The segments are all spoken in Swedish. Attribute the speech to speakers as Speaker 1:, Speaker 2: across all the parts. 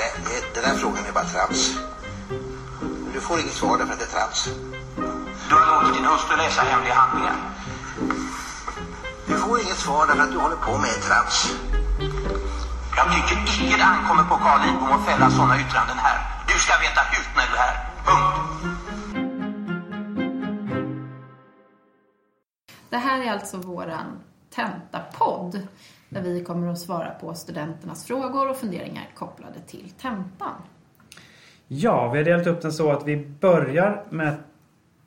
Speaker 1: det, den där frågan är bara trams. Du får inget svar därför att det är trams.
Speaker 2: Du har låtit din hustru läsa hemliga handlingar.
Speaker 1: Du får inget svar därför att du håller på med trams.
Speaker 2: Jag tycker icke det ankommer på Carl Lidbom att fälla sådana yttranden här. Du ska veta hut när du är här. Punkt.
Speaker 3: Det här är alltså våran tentapodd där vi kommer att svara på studenternas frågor och funderingar kopplade till tentan.
Speaker 4: Ja, vi har delat upp den så att vi börjar med att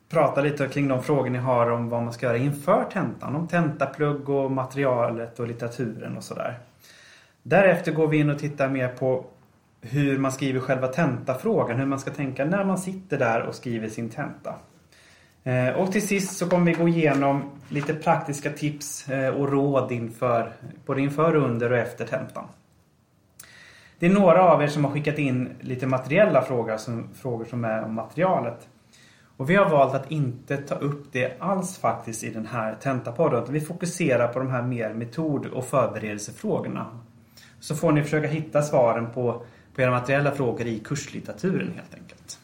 Speaker 4: prata lite kring de frågor ni har om vad man ska göra inför tentan. Om tentaplugg och materialet och litteraturen och sådär. Därefter går vi in och tittar mer på hur man skriver själva tentafrågan. Hur man ska tänka när man sitter där och skriver sin tenta. Eh, och till sist så kommer vi gå igenom lite praktiska tips eh, och råd inför, både inför, under och efter tentan. Det är några av er som har skickat in lite materiella frågor som, frågor som är om materialet. Och vi har valt att inte ta upp det alls faktiskt i den här tentapodden. Vi fokuserar på de här mer metod och förberedelsefrågorna. Så får ni försöka hitta svaren på, på era materiella frågor i kurslitteraturen helt enkelt.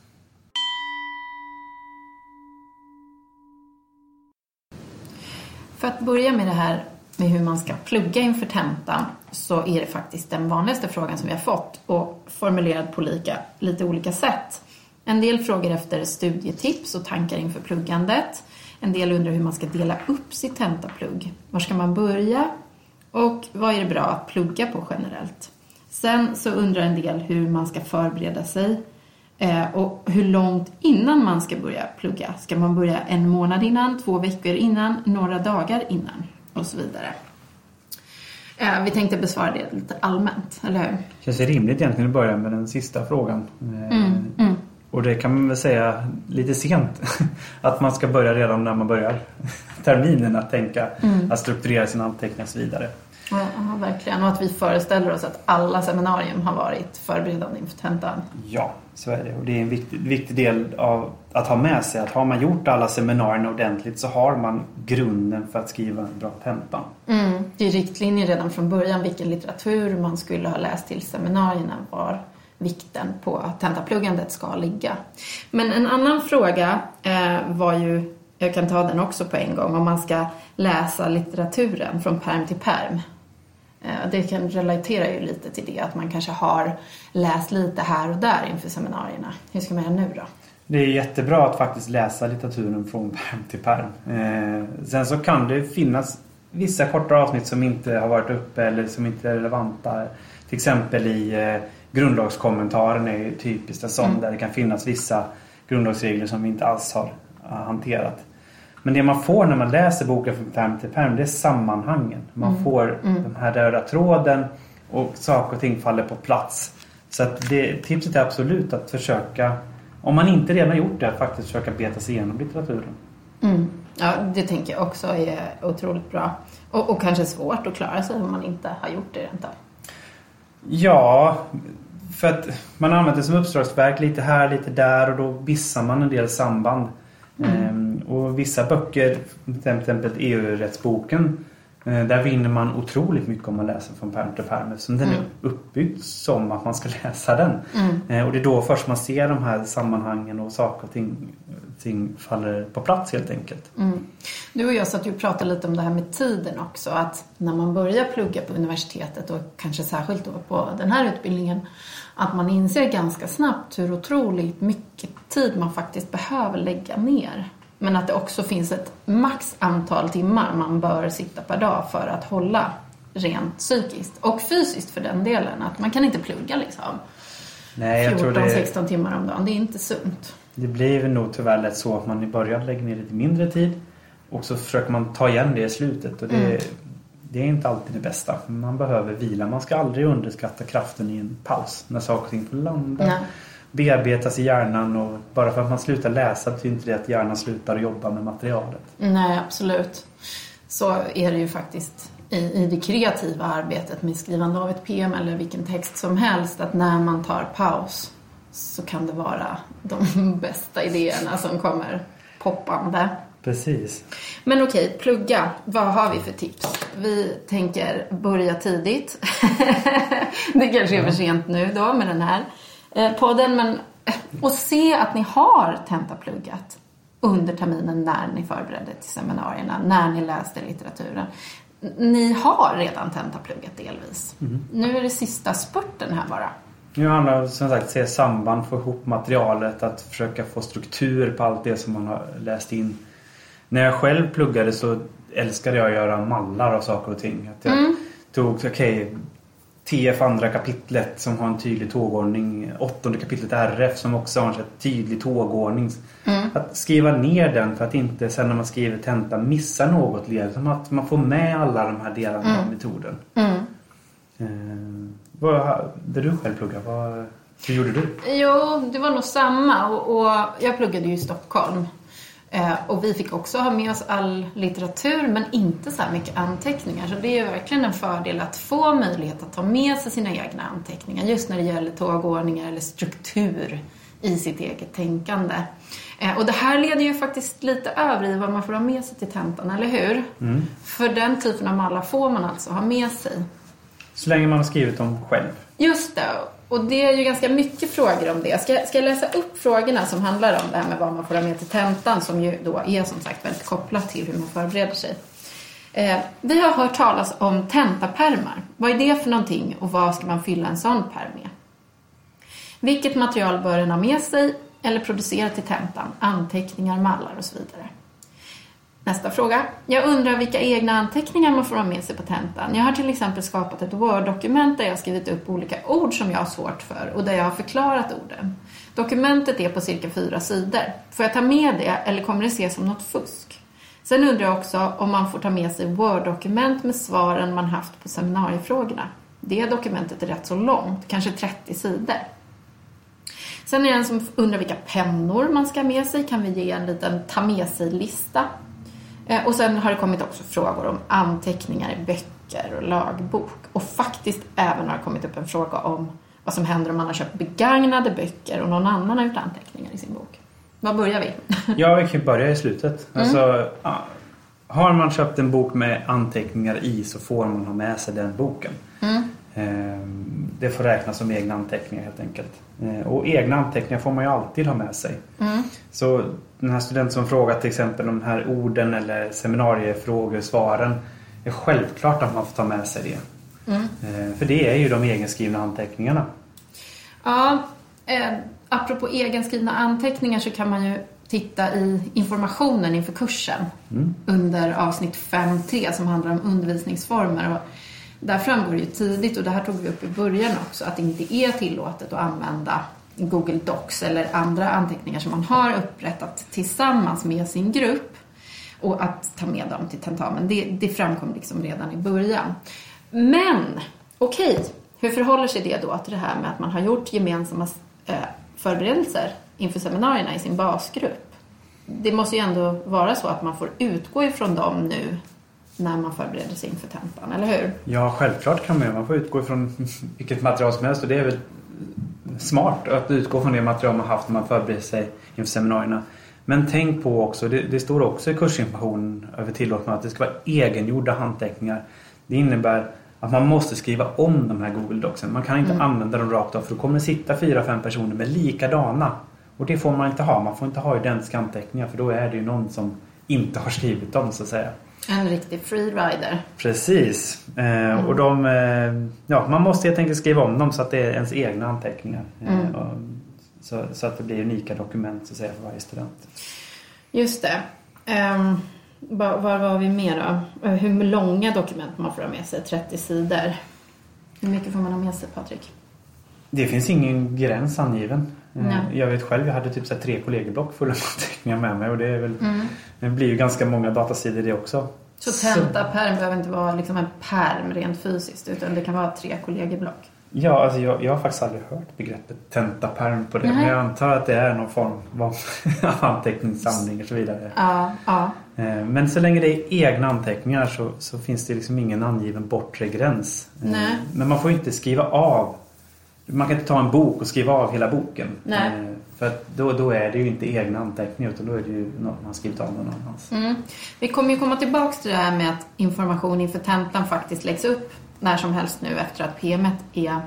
Speaker 3: För att börja med det här med hur man ska plugga inför tentan så är det faktiskt den vanligaste frågan som vi har fått och formulerad på lika, lite olika sätt. En del frågar efter studietips och tankar inför pluggandet. En del undrar hur man ska dela upp sitt tentaplugg. Var ska man börja? Och vad är det bra att plugga på generellt? Sen så undrar en del hur man ska förbereda sig och hur långt innan man ska börja plugga. Ska man börja en månad innan, två veckor innan, några dagar innan och så vidare. Eh, vi tänkte besvara det lite allmänt, eller hur?
Speaker 4: Känns det rimligt egentligen att börja med den sista frågan. Eh,
Speaker 3: Mm, mm.
Speaker 4: Och det kan man väl säga lite sent. Att man ska börja redan när man börjar terminen att tänka,
Speaker 3: Mm.
Speaker 4: att strukturera sina anteckningar och så vidare.
Speaker 3: Ja, ja, verkligen. Och att vi föreställer oss att alla seminarium har varit förberedande inför tentan.
Speaker 4: Ja, så är det. Och det är en viktig, viktig del av att ha med sig att har man gjort alla seminarierna ordentligt så har man grunden för att skriva en bra tenta.
Speaker 3: Mm. Det är riktlinjer redan från början vilken litteratur man skulle ha läst till seminarierna var vikten på tentapluggandet ska ligga. Men en annan fråga eh, var ju, jag kan ta den också på en gång, om man ska läsa litteraturen från perm till perm. Eh, det kan relatera ju lite till det, att man kanske har läst lite här och där inför seminarierna. Hur ska man göra nu då?
Speaker 4: Det är jättebra att faktiskt läsa litteraturen från perm till perm. Eh, sen så kan det finnas vissa korta avsnitt som inte har varit uppe eller som inte är relevanta. Till exempel i eh, grundlagskommentaren är ju typiskt en sån
Speaker 3: Mm.
Speaker 4: där det kan finnas vissa grundlagsregler som vi inte alls har hanterat. Men det man får när man läser boken från perm till perm det är sammanhangen. Man
Speaker 3: Mm.
Speaker 4: får
Speaker 3: Mm.
Speaker 4: den här röda tråden och saker och ting faller på plats. Så att det, tipset är absolut att försöka, om man inte redan gjort det, att faktiskt försöka beta sig igenom litteraturen.
Speaker 3: Mm. Ja, det tänker jag också är otroligt bra. Och, och kanske svårt att klara sig om man inte har gjort det rent av.
Speaker 4: Ja, för att man använder det som uppslagsverk lite här, lite där och då missar man en del samband.
Speaker 3: Mm.
Speaker 4: Ehm, och vissa böcker, till exempel EU-rättsboken, eh, där vinner man otroligt mycket om man läser från pärm till pärm eftersom den
Speaker 3: Mm.
Speaker 4: är uppbyggd som att man ska läsa den.
Speaker 3: Mm.
Speaker 4: Eh, Och det är då först man ser de här sammanhangen och saker och ting, ting faller på plats helt enkelt.
Speaker 3: Mm. Du och jag satt ju och pratade lite om det här med tiden också. Att när man börjar plugga på universitetet och kanske särskilt då på den här utbildningen. Att man inser ganska snabbt hur otroligt mycket tid man faktiskt behöver lägga ner. Men att det också finns ett max antal timmar man bör sitta per dag för att hålla rent psykiskt. Och fysiskt för den delen. Att man kan inte plugga liksom
Speaker 4: Nej, jag tror det,
Speaker 3: 14-16 timmar om dagen. Det är inte sunt.
Speaker 4: det blir nog tyvärr lätt så att man i början lägger ner lite mindre tid och så försöker man ta igen det i slutet. Och det,
Speaker 3: Mm.
Speaker 4: det är inte alltid det bästa. Man behöver vila. Man ska aldrig underskatta kraften i en paus när saker och ting får landa.
Speaker 3: Nej.
Speaker 4: Bearbetas i hjärnan och bara för att man slutar läsa betyder inte det att hjärnan slutar jobba med materialet.
Speaker 3: Nej, absolut. Så är det ju faktiskt i, i det kreativa arbetet med skrivande av ett PM eller vilken text som helst att när man tar paus så kan det vara de bästa idéerna som kommer poppande.
Speaker 4: Precis.
Speaker 3: Men okej, plugga. Vad har vi för tips? Vi tänker börja tidigt. det kanske är för sent nu då med den här podden. Men, eh, och se att ni har tentapluggat under terminen när ni förberedde till seminarierna, när ni läste litteraturen. Ni har redan tentapluggat delvis. Nu är det sista spurten här bara.
Speaker 4: Nu handlar det om, som sagt se samband, få ihop materialet, att försöka få struktur på allt det som man har läst in. När jag själv pluggade så älskade jag att göra mallar av saker och ting. Att jag tog, okej, TF andra kapitlet som har en tydlig tågordning. Åttonde kapitlet RF som också har en tydlig tågordning. Att skriva ner den för att inte sen när man skriver tenta missa något led. Utan att man får med alla de här delarna av metoden. Eh, vad, du själv pluggade, vad, hur gjorde du?
Speaker 3: Jo, det var nog samma. Och, och jag pluggade ju i Stockholm. Eh, och vi fick också ha med oss all litteratur, men inte så här mycket anteckningar. Så det är verkligen en fördel att få möjlighet att ta med sig sina egna anteckningar. Just när det gäller tågordningar eller struktur i sitt eget tänkande. Eh, och det här leder ju faktiskt lite över i vad man får ha med sig till tentan, eller hur? För den typen av mallar får man alltså ha med sig.
Speaker 4: Så länge man har skrivit dem själv.
Speaker 3: Just det. Och det är ju ganska mycket frågor om det. Ska, ska jag läsa upp frågorna som handlar om det här med vad man får ha med till tentan som ju då är som sagt väldigt kopplat till hur man förbereder sig. Eh, vi har hört talas om tentapärmar. Vad är det för någonting och vad ska man fylla en sån pärm med? Vilket material bör den ha med sig eller producera till tentan? Anteckningar, mallar och så vidare. Nästa fråga. Jag undrar vilka egna anteckningar man får ha med sig på tentan. Jag har till exempel skapat ett Word-dokument där jag har skrivit upp olika ord som jag har svårt för och där jag har förklarat orden. Dokumentet är på cirka fyra sidor. Får jag ta med det eller kommer det ses som något fusk? Sen undrar jag också om man får ta med sig Word-dokument med svaren man haft på seminariefrågorna. Det dokumentet är rätt så långt, kanske 30 sidor. Sen är det en som undrar vilka pennor man ska ha med sig. Kan vi ge en liten ta med sig-lista? Eh, Och sen har det kommit också frågor om anteckningar i böcker och lagbok. Och faktiskt även har det kommit upp en fråga om vad som händer om man har köpt begagnade böcker och någon annan har gjort anteckningar i sin bok. Var börjar vi?
Speaker 4: Ja, vi kan börja i slutet. Alltså, ja, har man köpt en bok med anteckningar i så får man ha med sig den boken. Ehm, Det får räknas som egna anteckningar helt enkelt. Eh, Och egna anteckningar får man ju alltid ha med sig. Så den här studenten som frågat till exempel om de här orden eller seminariefrågesvaren är självklart att man får ta med sig det. Eh, För det är ju de egenskrivna anteckningarna.
Speaker 3: Ja, eh, apropå egenskrivna anteckningar så kan man ju titta i informationen inför kursen under avsnitt 5.3 som handlar om undervisningsformer. Och där framgår det ju tidigt, och det här tog vi upp i början också, att det inte är tillåtet att använda Google Docs eller andra anteckningar som man har upprättat tillsammans med sin grupp och att ta med dem till tentamen. Det, det framkom liksom redan i början. Men, okej, hur förhåller sig det då till det här med att man har gjort gemensamma eh, förberedelser inför seminarierna i sin basgrupp? Det måste ju ändå vara så att man får utgå ifrån dem nu när man förbereder sig inför tentan, eller hur?
Speaker 4: Ja, självklart kan man ju. Man får utgå ifrån vilket material som helst och det är väl smart att utgå från det material man haft när man förbereder sig inför seminarierna. Men tänk på också, det, det står också i kursinformationen över tillåtna att det ska vara egengjorda handteckningar. Det innebär att man måste skriva om de här Google Docsen. Man kan inte använda dem rakt av för då kommer det sitta fyra, fem personer med likadana. Och det får man inte ha. Man får inte ha identiska anteckningar för då är det ju någon som inte har skrivit dem så att säga.
Speaker 3: En riktig freerider.
Speaker 4: Precis. Eh, Och de, eh, ja, man måste helt enkelt skriva om dem så att det är ens egna anteckningar. Eh, och, så, så att det blir unika dokument så att säga för varje student.
Speaker 3: Just det. Um, var, var var vi mer då? Hur långa dokument man får ha med sig? 30 sidor. Hur mycket får man ha med sig, Patrik?
Speaker 4: Det finns ingen gräns angiven. Eh,
Speaker 3: Nej.
Speaker 4: Jag vet själv, jag hade typ så tre kollegieblock fulla med anteckningar med mig och det, är väl, det blir ju ganska många datasidor det också.
Speaker 3: Så tentapärm behöver inte vara liksom en pärm rent fysiskt utan det kan vara tre kollegieblock.
Speaker 4: Ja, alltså jag, jag har faktiskt aldrig hört begreppet tentaperm på det.
Speaker 3: Nej.
Speaker 4: Men jag antar att det är någon form av anteckningssamling och så vidare.
Speaker 3: Ja, ja.
Speaker 4: Eh, Men så länge det är egna anteckningar så, så finns det liksom ingen angiven bortre gräns. Eh,
Speaker 3: Nej.
Speaker 4: Men man får inte skriva av. Man kan inte ta en bok och skriva av hela boken.
Speaker 3: Nej.
Speaker 4: Eh, För då, då är det ju inte egna anteckningar utan då är det ju något man skrivit av någon annanstans.
Speaker 3: Mm. Vi kommer ju komma tillbaks till det här med att information inför tentan faktiskt läggs upp när som helst nu efter att PMet är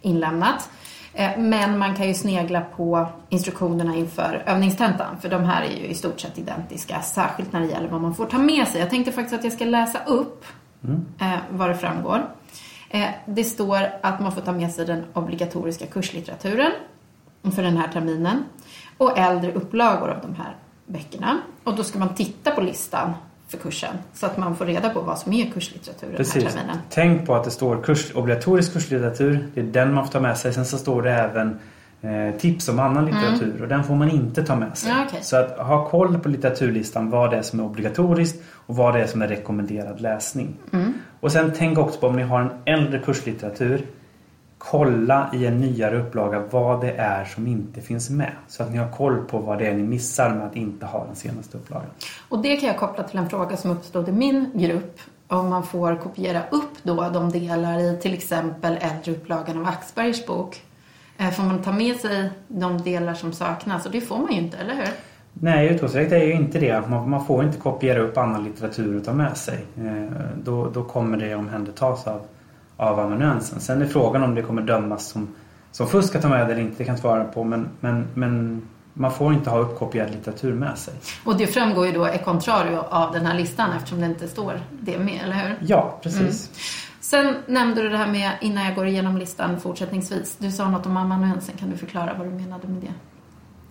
Speaker 3: inlämnat. Eh, Men man kan ju snegla på instruktionerna inför övningstentan för de här är ju i stort sett identiska, särskilt när det gäller vad man får ta med sig. Jag tänkte faktiskt att jag ska läsa upp eh, vad det framgår. Eh, Det står att man får ta med sig den obligatoriska kurslitteraturen för den här terminen och äldre upplagor av de här böckerna. Och då ska man titta på listan för kursen så att man får reda på vad som är kurslitteratur den här
Speaker 4: Precis.
Speaker 3: terminen.
Speaker 4: Tänk på att det står kurs, obligatorisk kurslitteratur. Det är den man får ta med sig. Sen så står det även tips om annan litteratur och den får man inte ta med sig.
Speaker 3: Mm. Ja, okej.
Speaker 4: Så att ha koll på litteraturlistan vad det är som är obligatoriskt och vad det är som är rekommenderad läsning.
Speaker 3: Mm.
Speaker 4: Och sen tänk också på om ni har en äldre kurslitteratur. Kolla i en nyare upplaga vad det är som inte finns med. Så att ni har koll på vad det är ni missar med att inte ha den senaste upplagan.
Speaker 3: Och det kan jag koppla till en fråga som uppstod i min grupp. Om man får kopiera upp då de delar i till exempel äldre upplagan av Axbergers bok. Eh, Får man ta med sig de delar som saknas? Och det får man ju inte, eller hur?
Speaker 4: Nej, utgångsläget är ju inte det. Man, man får inte kopiera upp annan litteratur och ta med sig. Eh, då, då kommer det omhändertas av, av amanuensen. Sen är frågan om det kommer dömas som, som fusk att ta med det eller inte. Det kan jag svara på. Men, men, men man får inte ha uppkopierad litteratur med sig.
Speaker 3: Och det framgår ju då e contrario av den här listan eftersom det inte står det med, eller hur?
Speaker 4: Ja, precis.
Speaker 3: Sen nämnde du det här med, innan jag går igenom listan fortsättningsvis, du sa något om amanuensen. Kan du förklara vad du menade med det?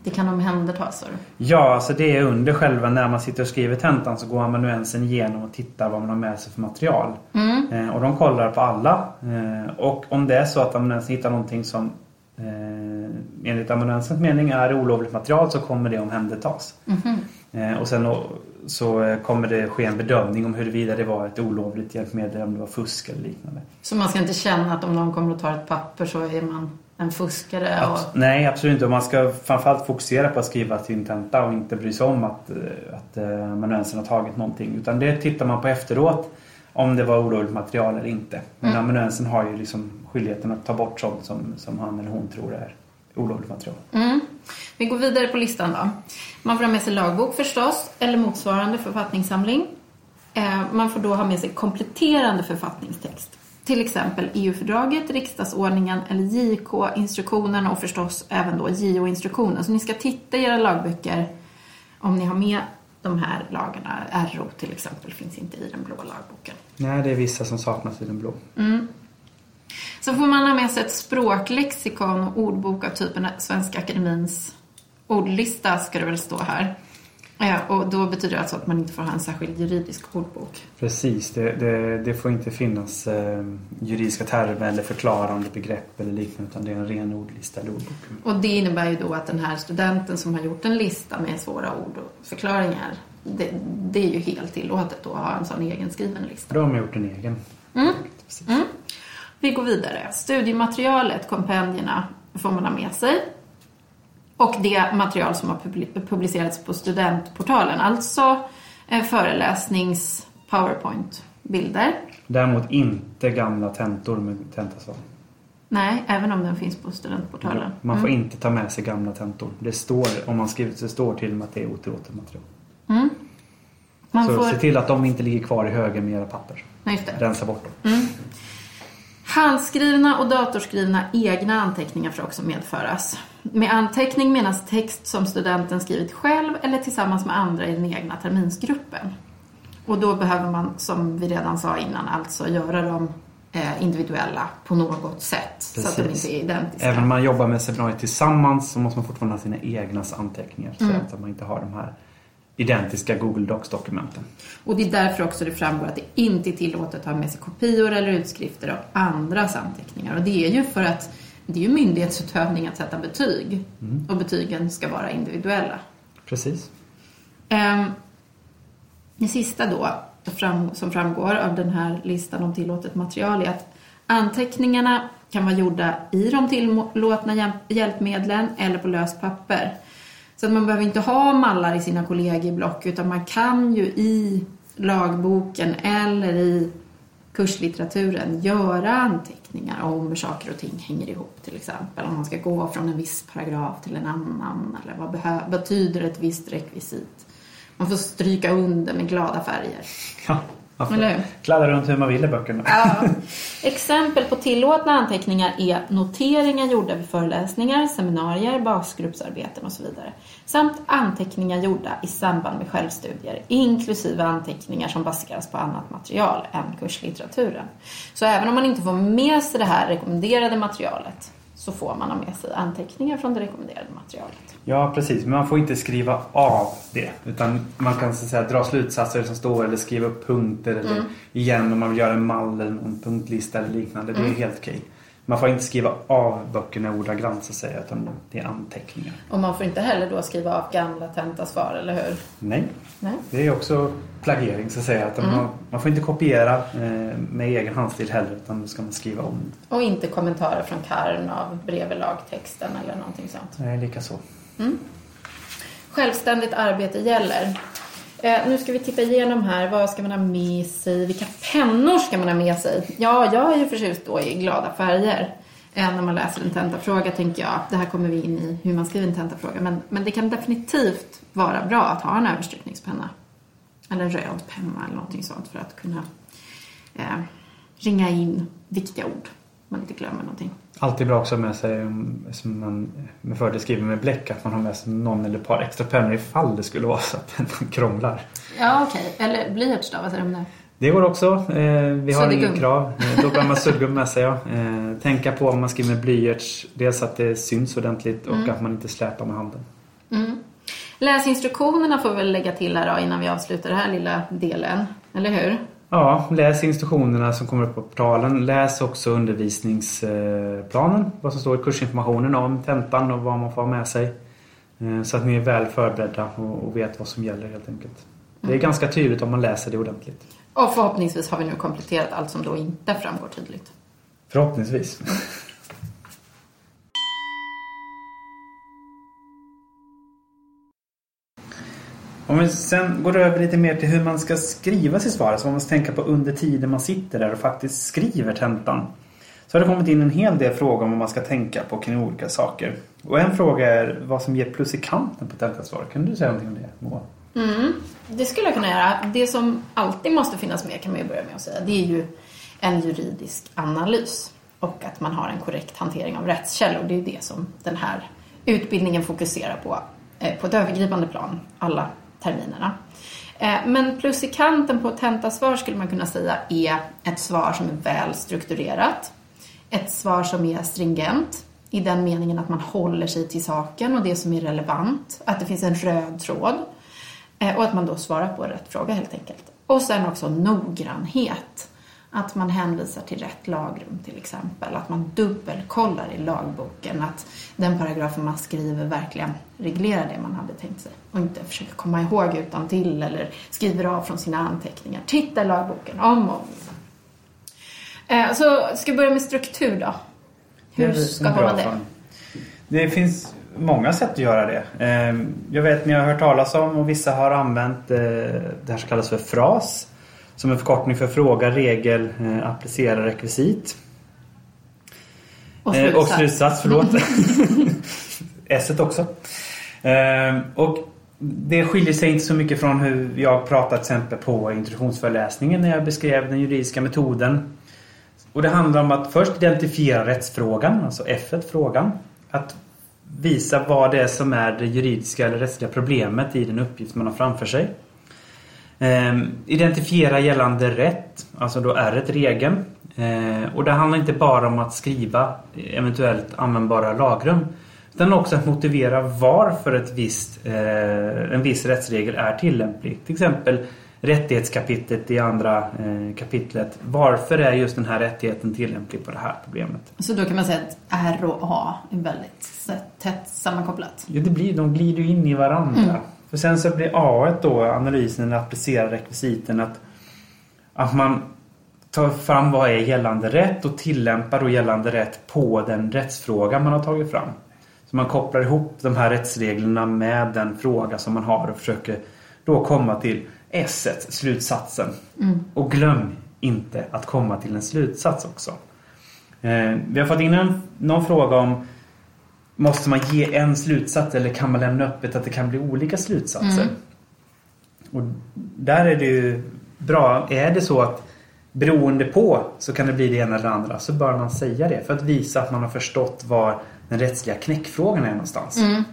Speaker 3: Det kan omhändertas, sa du?
Speaker 4: Ja, alltså det är under själva när man sitter och skriver tentan så går amanuensen igenom och tittar vad man har med sig för material. Eh, och de kollar på alla. Eh, och om det är så att amanuensen hittar någonting som eh, enligt amanuensens mening är olovligt material så kommer det omhändertas. Eh, och sen så eh, kommer det ske en bedömning om huruvida det var ett olovligt hjälpmedel, om det var fusk eller liknande.
Speaker 3: Så man ska inte känna att om någon kommer och tar ett papper så är man en fuskare och...
Speaker 4: Abs- Nej, absolut inte. Och man ska framförallt fokusera på att skriva sin tenta och inte bry sig om att, eh, att eh, amanuensen har tagit någonting. Utan det tittar man på efteråt om det var olovligt material eller inte. Men amanuensen har ju liksom skyldigheten att ta bort sånt som, som han eller hon tror är olovligt material.
Speaker 3: Mm. Vi går vidare på listan då. Man får ha med sig lagbok förstås, eller motsvarande författningssamling. Eh, Man får då ha med sig kompletterande författningstext. Till exempel EU-fördraget, riksdagsordningen eller JK-instruktionen och förstås även då JO-instruktionen. Så ni ska titta i era lagböcker om ni har med de här lagarna. RO till exempel finns inte i den blå lagboken.
Speaker 4: Nej, det är vissa som saknas i den blå.
Speaker 3: Så får man ha med sig ett språklexikon och ordbok av typen Svenska Akademins ordlista ska det väl stå här. Eh, Och då betyder det alltså att man inte får ha en särskild juridisk ordbok.
Speaker 4: Precis, det, det, det får inte finnas eh, juridiska termer eller förklarande begrepp eller liknande utan det är en ren ordlista eller ordbok.
Speaker 3: Och det innebär ju då att den här studenten som har gjort en lista med svåra ord och förklaringar, det, det är ju helt tillåtet då att ha en sån egenskriven lista.
Speaker 4: Då har man gjort en egen. Precis.
Speaker 3: Vi går vidare. Studiematerialet, kompendierna, får man ha med sig. Och det material som har publi- publicerats på studentportalen, alltså eh, föreläsnings powerpoint-bilder.
Speaker 4: Däremot inte gamla tentor med tentasvar.
Speaker 3: Nej, även om den finns på studentportalen.
Speaker 4: Man får inte ta med sig gamla tentor. Det står, om man skrivit det står till och med att det är otillåtet material.
Speaker 3: Man
Speaker 4: Så
Speaker 3: får...
Speaker 4: se till att de inte ligger kvar i högen med era papper.
Speaker 3: Det.
Speaker 4: Rensa bort dem.
Speaker 3: Handskrivna och datorskrivna egna anteckningar får också medföras. Med anteckning menas text som studenten skrivit själv eller tillsammans med andra i den egna terminsgruppen. Och då behöver man, som vi redan sa innan, alltså göra dem eh, individuella på något sätt. Så att de
Speaker 4: Precis.
Speaker 3: inte är identiska.
Speaker 4: Även om man jobbar med seminariet tillsammans så måste man fortfarande ha sina egna anteckningar. Så att man inte har de här identiska Google Docs-dokumenten.
Speaker 3: Och det är därför också det framgår att det inte är tillåtet att ha med sig kopior eller utskrifter av andras anteckningar. Och det är ju för att det är ju myndighetsutövning att sätta betyg. Och betygen ska vara individuella.
Speaker 4: Precis.
Speaker 3: Ehm, det sista då, som framgår av den här listan om tillåtet material är att anteckningarna kan vara gjorda i de tillåtna hjälp- hjälpmedlen eller på löst papper. Så att man behöver inte ha mallar i sina kollegieblock utan man kan ju i lagboken eller i kurslitteraturen göra anteckningar om hur saker och ting hänger ihop till exempel. Om man ska gå från en viss paragraf till en annan eller vad betyder ett visst rekvisit. Man får stryka under med glada färger.
Speaker 4: Ja,
Speaker 3: hur?
Speaker 4: kladda runt hur man vill i böckerna.
Speaker 3: Ja. Exempel på tillåtna anteckningar är noteringar gjorda vid föreläsningar, seminarier, basgruppsarbeten och så vidare. Samt anteckningar gjorda i samband med självstudier, inklusive anteckningar som baseras på annat material än kurslitteraturen. Så även om man inte får med sig det här rekommenderade materialet så får man ha med sig anteckningar från det rekommenderade materialet.
Speaker 4: Ja, precis. Men man får inte skriva av det. Utan man kan så säga, dra slutsatser som står eller skriva upp punkter eller
Speaker 3: Mm.
Speaker 4: igen om man vill göra en mall eller en punktlista eller liknande.
Speaker 3: Mm.
Speaker 4: Det är helt okej. Man får inte skriva av böckerna ordagrant så att säga utan det är anteckningar.
Speaker 3: Och man får inte heller då skriva av gamla tentasvar, eller hur?
Speaker 4: Nej,
Speaker 3: Nej.
Speaker 4: det är också plagiering så att säga. Att
Speaker 3: Mm.
Speaker 4: man, man får inte kopiera eh, med egen handstil heller utan då ska man skriva om.
Speaker 3: Och inte kommentarer från Karn av brev i lagtexten eller någonting sånt.
Speaker 4: Nej, lika så.
Speaker 3: Självständigt arbete gäller. Eh, nu ska vi titta igenom här. Vad ska man ha med sig? Vilka pennor ska man ha med sig? Ja, jag är ju förtjust då i glada färger. Eh, när man läser en tentafråga tänker jag. Det här kommer vi in i hur man skriver en tentafråga. Men, men det kan definitivt vara bra att ha en överstrykningspenna. Eller en röd penna eller någonting sånt för att kunna eh, ringa in viktiga ord. Man inte glömmer någonting.
Speaker 4: Alltid bra också med sig, som man med fördel skriver med bläck, att man har med sig någon eller ett par extra pennor ifall det skulle vara så att pennan krånglar.
Speaker 3: Ja, okej. Eller blyerts då? Vad säger du om det?
Speaker 4: Det går också. Eh, vi har inget krav. Då bör man suddgum med sig. Ja. Eh, tänka på om man skriver med blyerts. Dels att det syns ordentligt och
Speaker 3: Mm.
Speaker 4: att man inte släpar med handen.
Speaker 3: Läsinstruktionerna får vi väl lägga till här då innan vi avslutar den här lilla delen. Eller hur?
Speaker 4: Ja, läs instruktionerna som kommer upp på portalen. Läs också undervisningsplanen. Vad som står i kursinformationen om tentan och vad man får ha med sig. Eh, Så att ni är väl förberedda och och vet vad som gäller helt enkelt. Det är ganska tydligt om man läser det ordentligt.
Speaker 3: Och förhoppningsvis har vi nu kompletterat allt som då inte framgår tydligt.
Speaker 4: Förhoppningsvis. Om vi sen går över lite mer till hur man ska skriva sitt svar, alltså vad man ska tänka på under tiden man sitter där och faktiskt skriver tentan. Så har det kommit in en hel del frågor om vad man ska tänka på kring olika saker. Och en fråga är vad som ger plus i kanten på tentasvaret. Kan du säga någonting om det Moa?
Speaker 3: Mm, det skulle jag kunna göra. Det som alltid måste finnas med kan man ju börja med att säga. Det är ju en juridisk analys. Och att man har en korrekt hantering av rättskällor. Det är det som den här utbildningen fokuserar på. Eh, på ett övergripande plan, alla terminerna. Eh, men plus i kanten på ett tentasvar skulle man kunna säga är ett svar som är väl strukturerat. Ett svar som är stringent i den meningen att man håller sig till saken och det som är relevant. Att det finns en röd tråd. Eh, och att man då svarar på rätt fråga helt enkelt. Och sen också noggrannhet. Att man hänvisar till rätt lagrum till exempel. Att man dubbelkollar i lagboken att den paragrafen man skriver verkligen reglerar det man hade tänkt sig. Och inte försöker komma ihåg utan till eller skriver av från sina anteckningar. Titta i lagboken om och om. Eh, Så ska vi börja med struktur då? Hur
Speaker 4: väl
Speaker 3: ska
Speaker 4: en bra
Speaker 3: man det?
Speaker 4: Det finns många sätt att göra det. Eh, Jag vet ni har hört talas om och vissa har använt eh, det här som kallas för FRAS. Som en förkortning för fråga, regel, eh, applicera, rekvisit.
Speaker 3: Och
Speaker 4: Eh, Och
Speaker 3: slutsats.
Speaker 4: slutsats, förlåt. S också. Eh, Och det skiljer sig inte så mycket från hur jag pratade till exempel på introduktionsföreläsningen när jag beskrev den juridiska metoden. Och det handlar om att först identifiera rättsfrågan, alltså F1-frågan. Att visa vad det är som är det juridiska eller rättsliga problemet i den uppgift man har framför sig. Ehm, identifiera gällande rätt, alltså då är ett regeln. Ehm, och det handlar inte bara om att skriva eventuellt användbara lagrum. Utan också att motivera varför ett visst, eh, en viss rättsregel är tillämplig. Till exempel rättighetskapitlet i andra eh, kapitlet. Varför är just den här rättigheten tillämplig på det här problemet?
Speaker 3: Så då kan man säga att R och A är väldigt tätt sammankopplat.
Speaker 4: Ja, det blir, de glider ju in i varandra.
Speaker 3: Mm.
Speaker 4: För sen så blir A då analysen, att applicera rekvisiten, att, att man tar fram vad är gällande rätt och tillämpar då gällande rätt på den rättsfråga man har tagit fram. Så man kopplar ihop de här rättsreglerna med den fråga som man har och försöker då komma till S, slutsatsen. Och glöm inte att komma till en slutsats också. Eh, vi har fått in en, någon fråga om Måste man ge en slutsats eller kan man lämna öppet att det kan bli olika slutsatser?
Speaker 3: Mm.
Speaker 4: Och där är det ju bra. Är det så att beroende på så kan det bli det ena eller det andra så bör man säga det för att visa att man har förstått var den rättsliga knäckfrågan är någonstans.
Speaker 3: Mm.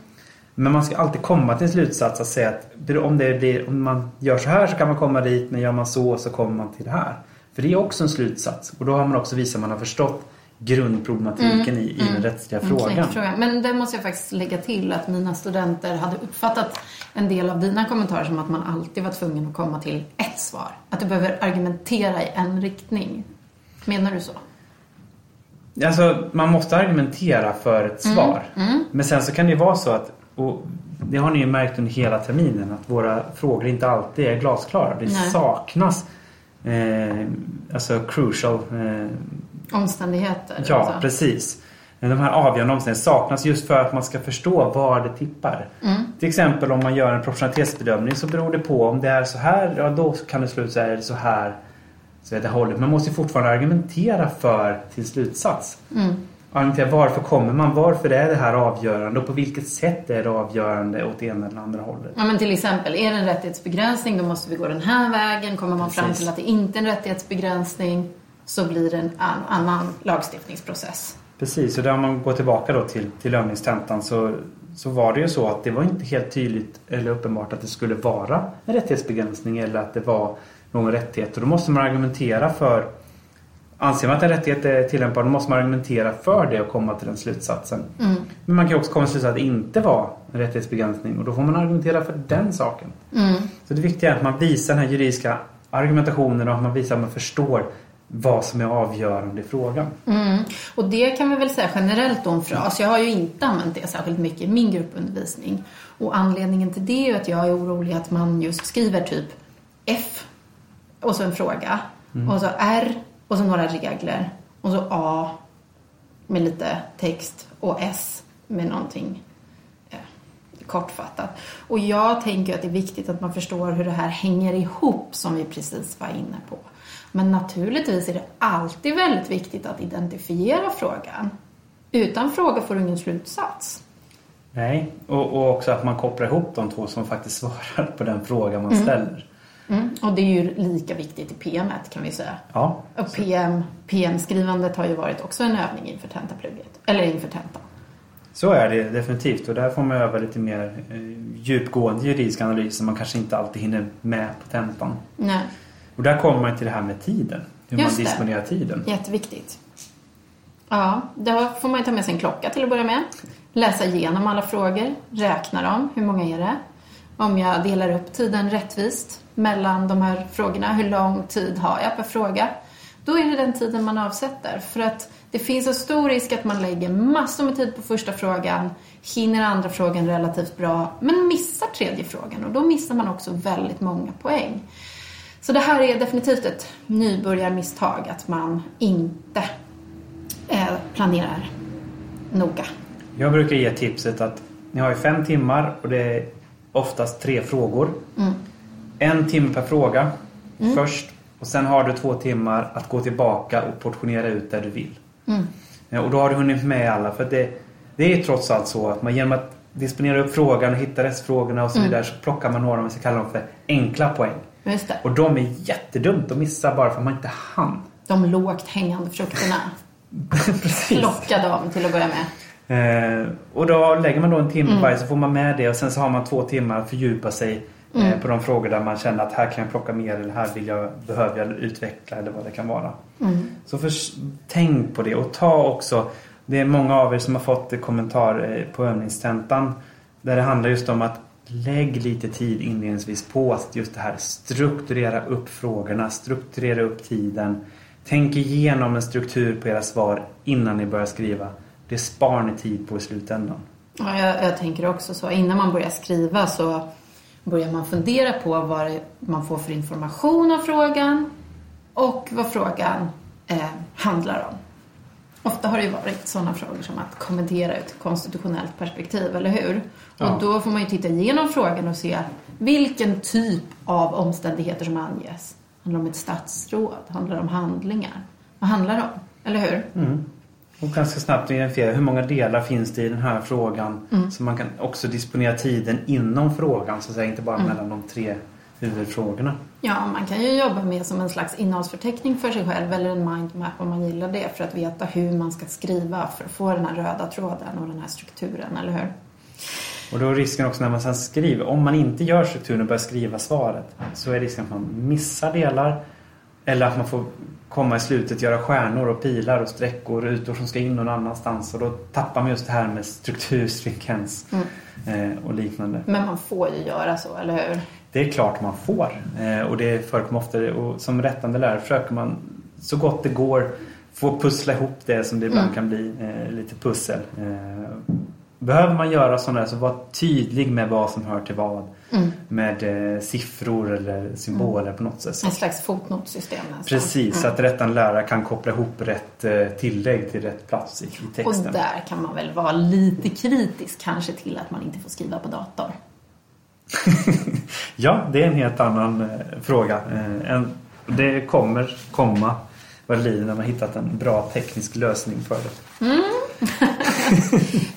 Speaker 4: Men man ska alltid komma till en slutsats att säga att om, det blir, om man gör så här så kan man komma dit men gör man så så kommer man till det här. För det är också en slutsats och då har man också visat att man har förstått grundproblematiken i, i den rättsliga
Speaker 3: Mm,
Speaker 4: frågan.
Speaker 3: Men det måste jag faktiskt lägga till att mina studenter hade uppfattat en del av dina kommentarer som att man alltid var tvungen att komma till ett svar. Att du behöver argumentera i en riktning. Menar du så?
Speaker 4: Alltså, man måste argumentera för ett
Speaker 3: Mm.
Speaker 4: svar. Men sen så kan det ju vara så att, och det har ni ju märkt under hela terminen, att våra frågor inte alltid är glasklara. Det
Speaker 3: Nej.
Speaker 4: saknas eh, alltså crucial eh,
Speaker 3: Omständigheter?
Speaker 4: Ja,
Speaker 3: alltså.
Speaker 4: precis. Men De här avgörande omständigheterna saknas just för att man ska förstå var det tippar.
Speaker 3: Mm.
Speaker 4: Till exempel om man gör en proportionalitetsbedömning så beror det på om det är så här, ja då kan det sluta så här, är det så här. Så det hållet. Man måste ju fortfarande argumentera för sin slutsats.
Speaker 3: Mm.
Speaker 4: Argumentera varför kommer man, varför är det här avgörande och på vilket sätt är det avgörande åt ena eller andra hållet.
Speaker 3: Ja, men till exempel, är det en rättighetsbegränsning då måste vi gå den här vägen. Kommer man fram
Speaker 4: Precis.
Speaker 3: till att det inte är en rättighetsbegränsning så blir det en an- annan lagstiftningsprocess.
Speaker 4: Precis, och där om man går tillbaka då till, till övningstentan så, så var det ju så att det var inte helt tydligt eller uppenbart att det skulle vara en rättighetsbegränsning eller att det var någon rättighet. Och då måste man argumentera för Anser man att en rättighet är tillämpbar då måste man argumentera för det och komma till den slutsatsen.
Speaker 3: Mm.
Speaker 4: Men man kan också komma till slutsatsen att det inte var en rättighetsbegränsning och då får man argumentera för den saken.
Speaker 3: Mm.
Speaker 4: Så det viktiga är att man visar den här juridiska argumentationen och att man visar att man förstår vad som är avgörande i frågan.
Speaker 3: Mm. Och det kan vi väl säga generellt om fras. Jag har ju inte använt det särskilt mycket i min gruppundervisning. Och anledningen till det är att jag är orolig att man just skriver typ F och så en fråga och så R och så några regler och så A med lite text och S med någonting eh, kortfattat. Och jag tänker att det är viktigt att man förstår hur det här hänger ihop som vi precis var inne på. Men naturligtvis är det alltid väldigt viktigt att identifiera frågan. Utan fråga får du ingen slutsats.
Speaker 4: Nej, och, och också att man kopplar ihop de två som faktiskt svarar på den fråga man ställer.
Speaker 3: Mm. Och det är ju lika viktigt i PM kan vi säga.
Speaker 4: Ja,
Speaker 3: Och PM, PM-skrivandet har ju varit också en övning inför tentaplugget. Eller inför tentan.
Speaker 4: så är det definitivt. Och där får man öva lite mer eh, djupgående juridisk analys som man kanske inte alltid hinner med på tentan.
Speaker 3: Nej,
Speaker 4: Och där kommer man till det här med tiden. Hur
Speaker 3: Just
Speaker 4: man
Speaker 3: det.
Speaker 4: disponerar tiden.
Speaker 3: jätteviktigt. Ja, då får man ju ta med sig en klocka till att börja med. Läsa igenom alla frågor, räkna dem. Hur många är det? Om jag delar upp tiden rättvist mellan de här frågorna, hur lång tid har jag per fråga? Då är det den tiden man avsätter. För att det finns en stor risk att man lägger massor med tid på första frågan, hinner andra frågan relativt bra, men missar tredje frågan. Och då missar man också väldigt många poäng. Så det här är definitivt ett nybörjarmisstag, att man inte eh, planerar noga.
Speaker 4: Jag brukar ge tipset att ni har ju fem timmar och det är oftast tre frågor.
Speaker 3: Mm.
Speaker 4: En timme per fråga först och sen har du två timmar att gå tillbaka och portionera ut där du vill.
Speaker 3: Mm.
Speaker 4: Eh, Och då har du hunnit med alla för det, det är trots allt så att man genom att disponera upp frågan och hitta restfrågorna och så
Speaker 3: Mm.
Speaker 4: vidare så plockar man några, om vi ska kalla dem för enkla poäng.
Speaker 3: Just det.
Speaker 4: Och de är jättedumt att missa bara för att man inte hann.
Speaker 3: De lågt hängande frukterna.
Speaker 4: Precis.
Speaker 3: Plocka dem till att börja med.
Speaker 4: Eh, och då lägger man då en timme
Speaker 3: Mm.
Speaker 4: varje så får man med det och sen så har man två timmar att fördjupa sig
Speaker 3: Mm.
Speaker 4: eh, på de frågor där man känner att här kan jag plocka mer eller här vill jag, behöver jag utveckla eller vad det kan vara.
Speaker 3: Mm.
Speaker 4: Så för, tänk på det och ta också Det är många av er som har fått en kommentar eh, på övningstentan där det handlar just om att lägg lite tid inledningsvis på att just det här strukturera upp frågorna, strukturera upp tiden. Tänk igenom en struktur på era svar innan ni börjar skriva. Det spar ni tid på i slutändan.
Speaker 3: Ja, jag, jag tänker också så. Innan man börjar skriva så börjar man fundera på vad man får för information av frågan och vad frågan eh, handlar om. Ofta har det ju varit sådana frågor som att kommentera ett konstitutionellt perspektiv, eller hur?
Speaker 4: Ja.
Speaker 3: Och då får man ju titta igenom frågan och se vilken typ av omständigheter som anges. Handlar det om ett statsråd? Handlar det om handlingar? Vad handlar det om? Eller hur?
Speaker 4: Och ganska snabbt identifiera hur många delar finns det i den här frågan.
Speaker 3: Mm.
Speaker 4: Så man kan också disponera tiden inom frågan. Så att säga, inte bara
Speaker 3: Mm.
Speaker 4: mellan de tre huvudfrågorna.
Speaker 3: Ja, man kan ju jobba med som en slags innehållsförteckning för sig själv eller en mindmap om man gillar det för att veta hur man ska skriva för att få den här röda tråden och den här strukturen, eller hur?
Speaker 4: Och då är risken också när man sen skriver. Om man inte gör strukturen och börjar skriva svaret. Så är risken att man missar delar. Eller att man får komma i slutet göra stjärnor och pilar och streckor och rutor som ska in någon annanstans. Och då tappar man just det här med struktur, stringens eh, och liknande.
Speaker 3: Men man får ju göra så, eller hur?
Speaker 4: Det är klart man får. Eh, och det förekommer ofta. Och som rättande lärare försöker man så gott det går få pussla ihop det som det ibland kan bli eh, lite pussel. Eh, behöver man göra sådana där så var tydlig med vad som hör till vad. Med eh, siffror eller symboler på något sätt.
Speaker 3: En slags fotnotsystem nästan.
Speaker 4: Precis, så att rättande lärare kan koppla ihop rätt tillägg till rätt plats i, i
Speaker 3: Och
Speaker 4: texten.
Speaker 3: där kan man väl vara lite kritisk kanske till att man inte får skriva på dator.
Speaker 4: Ja, det är en helt annan eh, fråga. Eh, en, det kommer komma vad det lider när man hittat en bra teknisk lösning för det.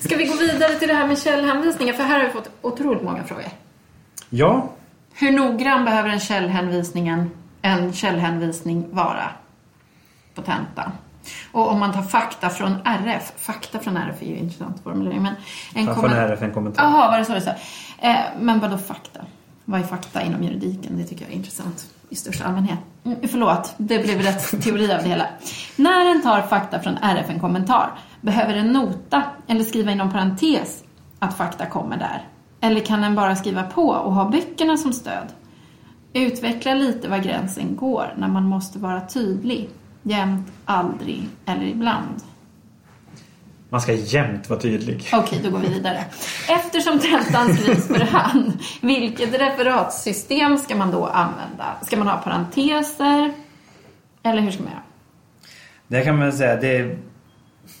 Speaker 3: Ska vi gå vidare till det här med källhänvisningar? För här har vi fått otroligt många frågor.
Speaker 4: Ja,
Speaker 3: Hur noggrann behöver en källhänvisningen, en källhänvisning vara på tentan? Och om man tar fakta från RF, fakta från RF är ju en intressant formulering, men en komment-
Speaker 4: en RF en kommentar.
Speaker 3: Jaha, var det så det sa? Eh, men vadå fakta? Vad är fakta inom juridiken? Det tycker jag är intressant i största allmänhet. Mm, förlåt, det blev rätt teori av det hela. När en tar fakta från RF en kommentar, behöver en nota eller skriva inom parentes att fakta kommer där? Eller kan en bara skriva på och ha böckerna som stöd? Utveckla lite var gränsen går när man måste vara tydlig. Jämt, aldrig eller ibland.
Speaker 4: Man ska jämt vara tydlig.
Speaker 3: Okej, då går vi vidare. Eftersom tentan skrivs för hand, vilket referatsystem ska man då använda? Ska man ha parenteser? Eller hur ska man göra?
Speaker 4: Det kan man säga, det,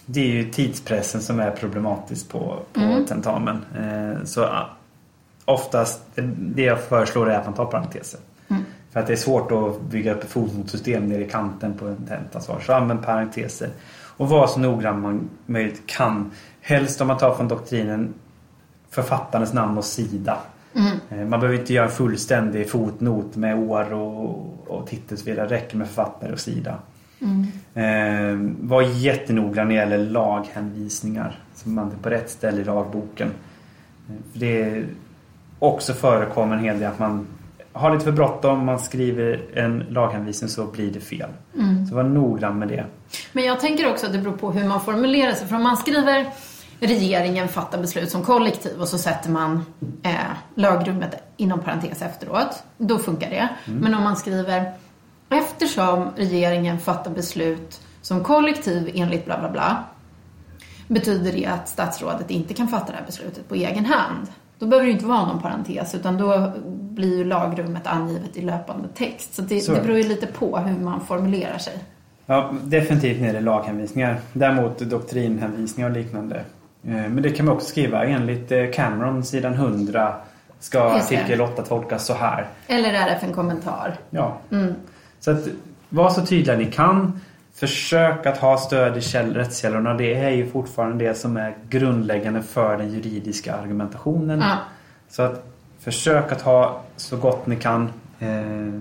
Speaker 4: det är ju tidspressen som är problematisk på, på
Speaker 3: Mm.
Speaker 4: tentamen. Eh, så ah, oftast, det jag föreslår är att man tar parenteser.
Speaker 3: Mm.
Speaker 4: För att det är svårt att bygga upp ett fotnotsystem nere i kanten på en tentasvar. Så använd parenteser. Och var så noggrann man möjligt kan. Helst om man tar från doktrinen författarens namn och sida. Eh, Man behöver inte göra en fullständig fotnot med år och, och titel så vidare. Det räcker med författare och sida. Eh, var jättenoggrann när det gäller laghänvisningar. Så man är på rätt ställe i lagboken. Eh, det är också förekommer en hel del att man har lite för bråttom, man skriver en laghänvisning så blir det fel. Så var noggrann med det.
Speaker 3: Men jag tänker också att det beror på hur man formulerar sig. För om man skriver regeringen fattar beslut som kollektiv och så sätter man eh, lagrummet inom parentes efteråt. Då funkar det. Men om man skriver eftersom regeringen fattar beslut som kollektiv enligt bla bla bla betyder det att statsrådet inte kan fatta det här beslutet på egen hand. Då behöver det inte vara någon parentes utan då blir ju lagrummet angivet i löpande text. Så det,
Speaker 4: Så.
Speaker 3: det beror ju lite på hur man formulerar sig.
Speaker 4: Ja, definitivt när det är laghänvisningar. Däremot doktrinhänvisningar och liknande. Eh, Men det kan man också skriva. Enligt eh, Cameron, sidan 100, ska artikel 8 tolkas så här.
Speaker 3: Eller RF en kommentar.
Speaker 4: Ja. Så att var så tydliga ni kan. Försök att ha stöd i käll- rättskällorna. Det är ju fortfarande det som är grundläggande för den juridiska argumentationen.
Speaker 3: Ja.
Speaker 4: Så att försök att ha så gott ni kan eh,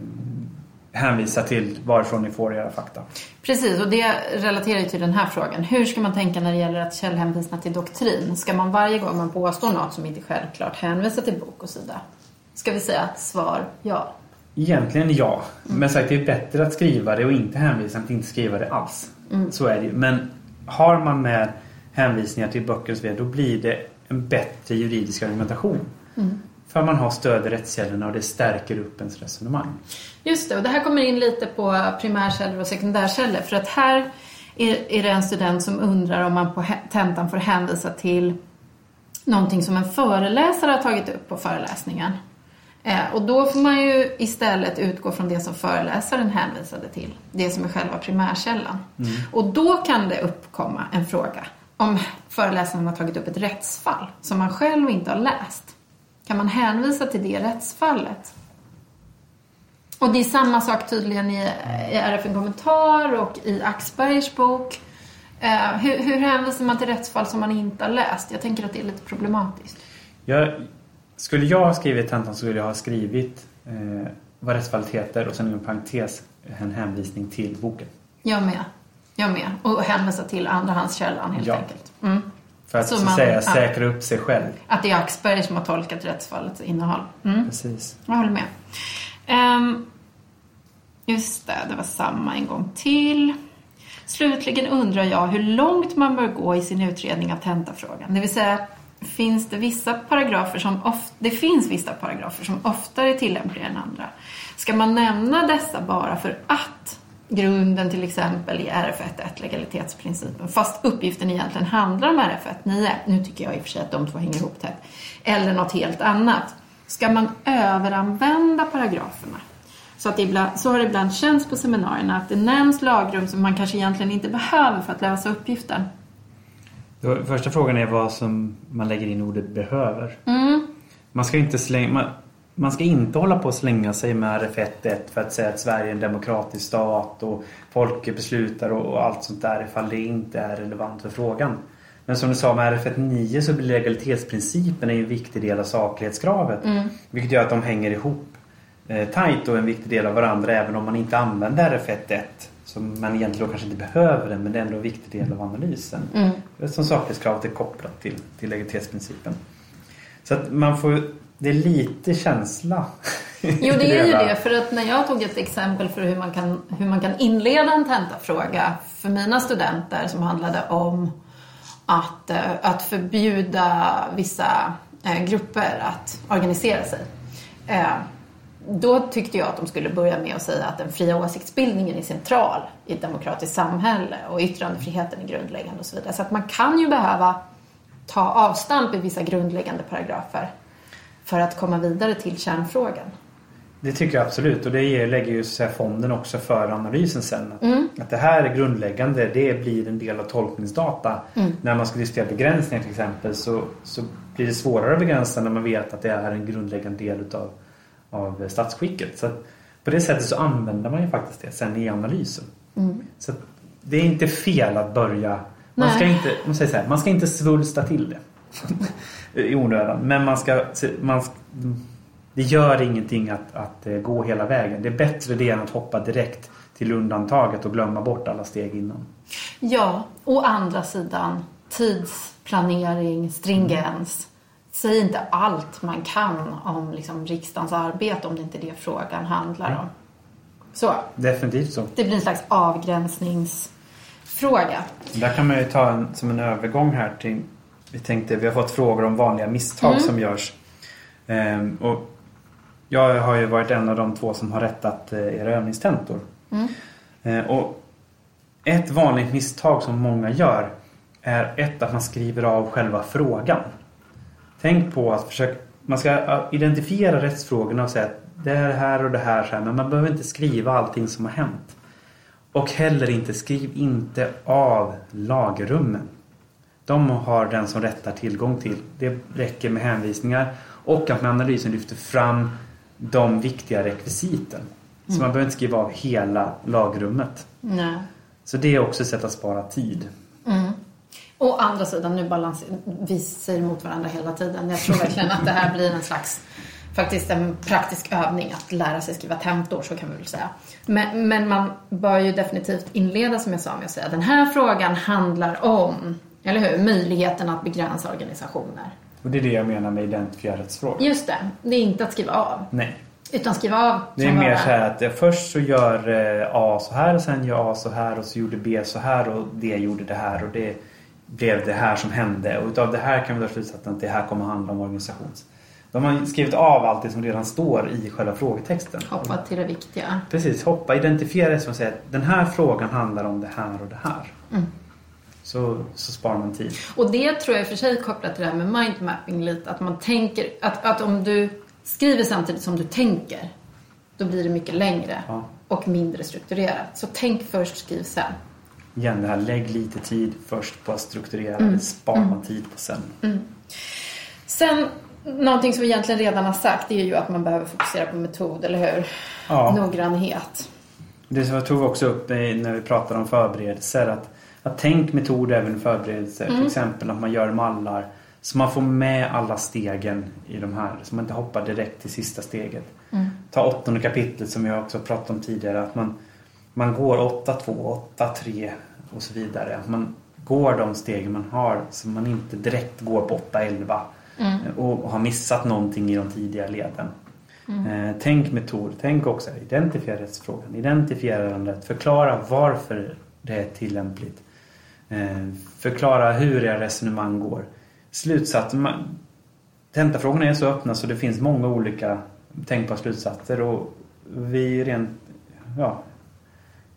Speaker 4: hänvisa till varifrån ni får era fakta.
Speaker 3: Precis, och det relaterar ju till den här frågan. Hur ska man tänka när det gäller att källhänvisa till doktrin? Ska man varje gång man påstår något som inte är självklart hänvisa till bok och sida? Ska vi säga svar ja?
Speaker 4: Egentligen ja. Men sagt, det är bättre att skriva det och inte hänvisa än att inte skriva det alls. Så är det ju. Men har man med hänvisningar till böcker och så vidare, då blir det en bättre juridisk argumentation. För man har stöd i rättskällorna och det stärker upp ens resonemang.
Speaker 3: Just det, och det här kommer in lite på primärkällor och sekundärkällor. För att här är, det en student som undrar om man på tentan får hänvisa till någonting som en föreläsare har tagit upp på föreläsningen. Eh, och då får man ju istället utgå från det som föreläsaren hänvisade till. Det som är själva primärkällan. Och då kan det uppkomma en fråga om föreläsaren har tagit upp ett rättsfall som man själv inte har läst. Kan man hänvisa till det rättsfallet? Och det är samma sak tydligen i, i RFN Kommentar och i Axbergers bok. Eh, hur, hur hänvisar man till rättsfall som man inte har läst? Jag tänker att det är lite problematiskt.
Speaker 4: Jag, skulle jag ha skrivit tentan så skulle jag ha skrivit eh, vad rättsfallet heter och sen inom parentes en hänvisning till boken.
Speaker 3: Jag med. Jag med. Och hänvisa till andrahandskällan helt
Speaker 4: Ja.
Speaker 3: enkelt. Mm.
Speaker 4: För att
Speaker 3: Så
Speaker 4: så,
Speaker 3: man-
Speaker 4: säga säkra upp sig själv.
Speaker 3: Att det är Axberger som har tolkat rättsfallets innehåll. Mm.
Speaker 4: Precis.
Speaker 3: Jag håller med. Ehm, just det, det var samma en gång till. Slutligen undrar jag hur långt man bör gå i sin utredning av tentafrågan. Det vill säga, finns det vissa paragrafer som of, det finns vissa paragrafer som oftare är tillämpliga än andra. Ska man nämna dessa bara för att grunden till exempel i RF1.1, legalitetsprincipen, fast uppgiften egentligen handlar om RF1.9, nu tycker jag i och för sig att de två hänger ihop tätt, eller något helt annat. Ska man överanvända paragraferna? Så, att ibland, så har det ibland känts på seminarierna att det nämns lagrum som man kanske egentligen inte behöver för att lösa uppgiften.
Speaker 4: Då, första frågan är vad som man lägger in ordet behöver.
Speaker 3: Mm.
Speaker 4: Man ska inte slänga... Man, man ska inte hålla på och slänga sig med RF1.1 för att säga att Sverige är en demokratisk stat och folket beslutar och, allt sånt där ifall det inte är relevant för frågan. Men som du sa med RF1.9 så blir legalitetsprincipen en viktig del av saklighetskravet. Vilket gör att de hänger ihop eh, tajt och en viktig del av varandra även om man inte använder RF1.1. Som man egentligen kanske inte behöver den men det är ändå en viktig del av analysen. Som saklighetskravet är kopplat till, till legalitetsprincipen. Så att man får... Det är lite känsla.
Speaker 3: Jo, det är ju det. För att när jag tog ett exempel för hur man kan, hur man kan inleda en tentafråga för mina studenter som handlade om att, eh, att förbjuda vissa eh, grupper att organisera sig. Då tyckte jag att de skulle börja med att säga att den fria åsiktsbildningen är central i ett demokratiskt samhälle och yttrandefriheten är grundläggande och så vidare. Så att man kan ju behöva ta avstamp i vissa grundläggande paragrafer för att komma vidare till kärnfrågan.
Speaker 4: Det tycker jag absolut och det ger, lägger ju fonden också för analysen sen. Att,
Speaker 3: Mm.
Speaker 4: att det här är grundläggande, det blir en del av tolkningsdata.
Speaker 3: Mm.
Speaker 4: När man ska diskutera begränsningar till exempel så, så blir det svårare att begränsa när man vet att det är en grundläggande del utav, av statsskicket. Så på det sättet så använder man ju faktiskt det sen i analysen. Så att det är inte fel att börja man ska,
Speaker 3: Nej.
Speaker 4: inte, man, säger så här, man ska inte svulsta till det i onödan. Men man ska, man, ska- det gör ingenting att, att eh, gå hela vägen. Det är bättre det än att hoppa direkt till undantaget och glömma bort alla steg innan.
Speaker 3: Ja, å andra sidan tidsplanering, stringens. Säg inte allt man kan om liksom, riksdagens arbete om det inte är det frågan handlar om. Så,
Speaker 4: Definitivt så.
Speaker 3: det blir en slags avgränsningsfråga.
Speaker 4: Där kan man ju ta en, som en övergång här till vi tänkte, vi har fått frågor om vanliga misstag
Speaker 3: Mm.
Speaker 4: som görs. Ehm, och jag har ju varit en av de två som har rättat eh, era övningstentor.
Speaker 3: Mm.
Speaker 4: Ehm, och ett vanligt misstag som många gör är ett att man skriver av själva frågan. Tänk på att försöka, man ska eh, identifiera rättsfrågorna och säga att det är det här och det här, så här men man behöver inte skriva allting som har hänt. Och heller inte, skriv inte av lagrummen. De har den som rättar tillgång till. Det räcker med hänvisningar och att med analysen lyfter fram de viktiga rekvisiten. Så man behöver inte skriva av hela lagrummet.
Speaker 3: Nej.
Speaker 4: Så det är också ett sätt att spara tid.
Speaker 3: Å andra sidan, nu balans, vi säger emot varandra hela tiden. Jag tror verkligen att det här blir en slags faktiskt en praktisk övning att lära sig skriva tentor, så kan vi väl säga. Men, men man bör ju definitivt inleda som jag sa med att säga den här frågan handlar om, eller hur, möjligheten att begränsa organisationer.
Speaker 4: Och det är det jag menar med identifiera rättsfrågor.
Speaker 3: Just det, det är inte att skriva av.
Speaker 4: Nej.
Speaker 3: Utan skriva av
Speaker 4: Det är mer så här att eh, först så gör eh, A så här och sen gör A så här och så gjorde B så här och D gjorde det här och det blev det här som hände. Och utav det här kan vi dra slutsatsen att det här kommer handla om organisations. De har skrivit av allt det som redan står i själva frågetexten.
Speaker 3: Hoppa till det viktiga.
Speaker 4: Precis, hoppa, identifiera det som säger att den här frågan handlar om det här och det här.
Speaker 3: Mm.
Speaker 4: Så, så sparar man tid.
Speaker 3: Och det tror jag i och för sig kopplat till det här med mindmapping lite. Att man tänker, att, att om du skriver samtidigt som du tänker, då blir det mycket längre
Speaker 4: Ja.
Speaker 3: och mindre strukturerat. Så tänk först, skriv sen.
Speaker 4: Igen det här, lägg lite tid först på att strukturera
Speaker 3: Mm.
Speaker 4: det, sparar man tid på sen.
Speaker 3: Sen Någonting som vi egentligen redan har sagt är ju att man behöver fokusera på metod, eller hur?
Speaker 4: Ja.
Speaker 3: Noggrannhet.
Speaker 4: Det som jag tog också upp när vi pratade om förberedelser. Att, att tänk metod även förberedelser. Till exempel att man gör mallar. Så man får med alla stegen i de här. Så man inte hoppar direkt till sista steget. Ta åttonde kapitlet som jag också pratat om tidigare. Att man, man går 8-2, 8-3 och så vidare. Att man går de stegen man har. Så man inte direkt går på 8-11. Och, och har missat någonting i de tidiga leden. Eh, tänk metod. Tänk också identifiera rättsfrågan. Identifiera den rätt. Förklara varför det är tillämpligt. Eh, förklara hur era resonemang går. Slutsats. Tentafrågorna är så öppna så det finns många olika tänkbara slutsatser och vi rent ja,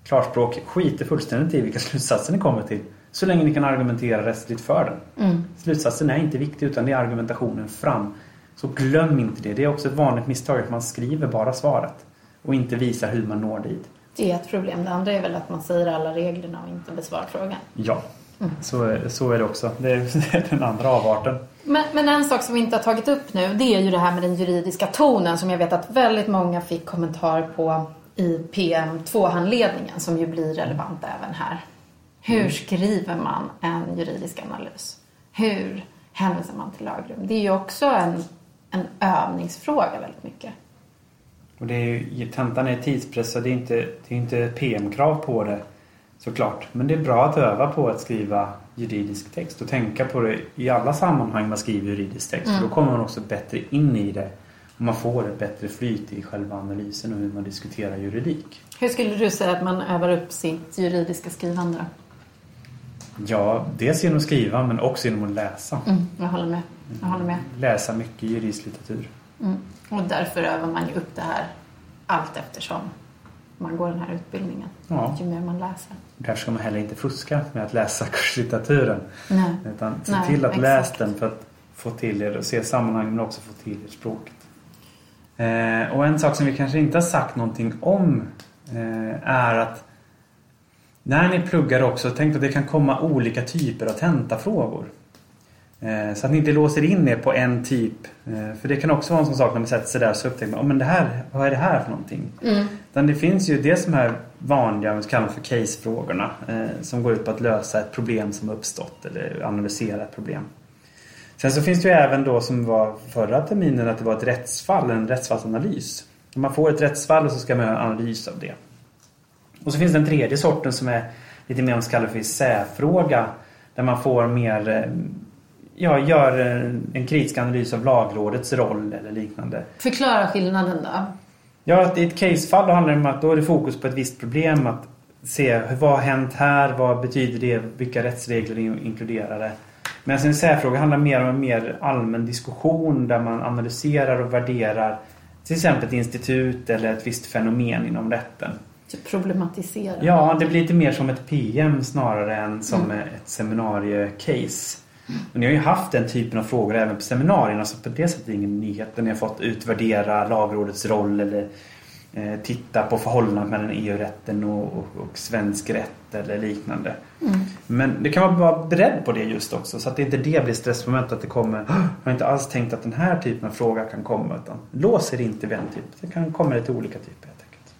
Speaker 4: klarspråk skiter fullständigt i vilka slutsatser ni kommer till. Så länge ni kan argumentera rättsligt för den.
Speaker 3: Mm.
Speaker 4: Slutsatsen är inte viktig utan det är argumentationen fram. Så glöm inte det. Det är också ett vanligt misstag att man skriver bara svaret och inte visar hur man når dit.
Speaker 3: Det är ett problem. Det andra är väl att man säger alla reglerna och inte besvarar frågan.
Speaker 4: Ja, så, är- så är det också. Det är den andra avarten.
Speaker 3: Men, men en sak som vi inte har tagit upp nu, det är ju det här med den juridiska tonen som jag vet att väldigt många fick kommentar på i PM2-handledningen som ju blir relevant även här. Hur skriver man en juridisk analys? Hur hänvisar man till lagrum? Det är ju också en, en övningsfråga väldigt mycket.
Speaker 4: Och det är ju, tentan är tidspressad. Det är inte, det är inte PM-krav på det såklart. Men det är bra att öva på att skriva juridisk text och tänka på det i alla sammanhang man skriver juridisk text. För då kommer man också bättre in i det. Man får ett bättre flyt i själva analysen och hur man diskuterar juridik.
Speaker 3: Hur skulle du säga att man övar upp sitt juridiska skrivande? då?
Speaker 4: Ja, dels genom att skriva men också genom att läsa.
Speaker 3: Mm, jag håller med. Jag håller med.
Speaker 4: Läsa mycket juridisk litteratur.
Speaker 3: Mm. Och därför övar man ju upp det här allt eftersom man går den här utbildningen.
Speaker 4: Ja.
Speaker 3: Ju mer man läser.
Speaker 4: Där ska man heller inte fuska med att läsa kurslitteraturen.
Speaker 3: Nej.
Speaker 4: Utan se
Speaker 3: Nej,
Speaker 4: till att
Speaker 3: exakt.
Speaker 4: läsa den för att få till er och se sammanhang men också få till er språket. Eh, och en sak som vi kanske inte har sagt någonting om eh, är att när ni pluggar också, tänk att det kan komma olika typer av tentafrågor. Eh, så att ni inte låser in er på en typ. Eh, för det kan också vara en sån sak när man sätter sig där så upptäcker man, oh, men det här, vad är det här för någonting?
Speaker 3: Mm.
Speaker 4: Utan det finns ju det som är vanliga, vi kallar för casefrågorna. Eh, som går ut på att lösa ett problem som uppstått eller analysera ett problem. Sen så finns det ju även då som var förra terminen att det var ett rättsfall, en rättsfallsanalys. Man får ett rättsfall så ska man göra en analys av det. Och så finns det en tredje sorten som är lite mer man kallar för isärfråga. Där man får mer, eh, ja, gör en kritisk analys av lagrådets roll eller liknande.
Speaker 3: Förklara skillnaden då.
Speaker 4: Ja, att i ett casefall då handlar det om att då är det fokus på ett visst problem. Att se hur- vad har hänt här? Vad betyder det? Vilka rättsregler är inkluderade? Medan en särfråga handlar mer om en mer allmän diskussion där man analyserar och värderar till exempel ett institut eller ett visst fenomen inom rätten.
Speaker 3: Typ problematisera.
Speaker 4: Ja, det blir lite mer som ett PM snarare än som ett seminariecase. Och ni har ju haft den typen av frågor även på seminarierna så på det sättet är det ingen nyhet. Ni har fått utvärdera lagrådets roll eller eh, titta på förhållandet mellan EU-rätten och, och, och svensk rätt eller liknande. Men det kan man vara beredd på det just också så att det inte det blir stressmoment att det kommer "Åh, Jag har inte alls tänkt att den här typen av fråga kan komma utan lås er inte vid en typ. Det kan komma lite olika typer helt enkelt.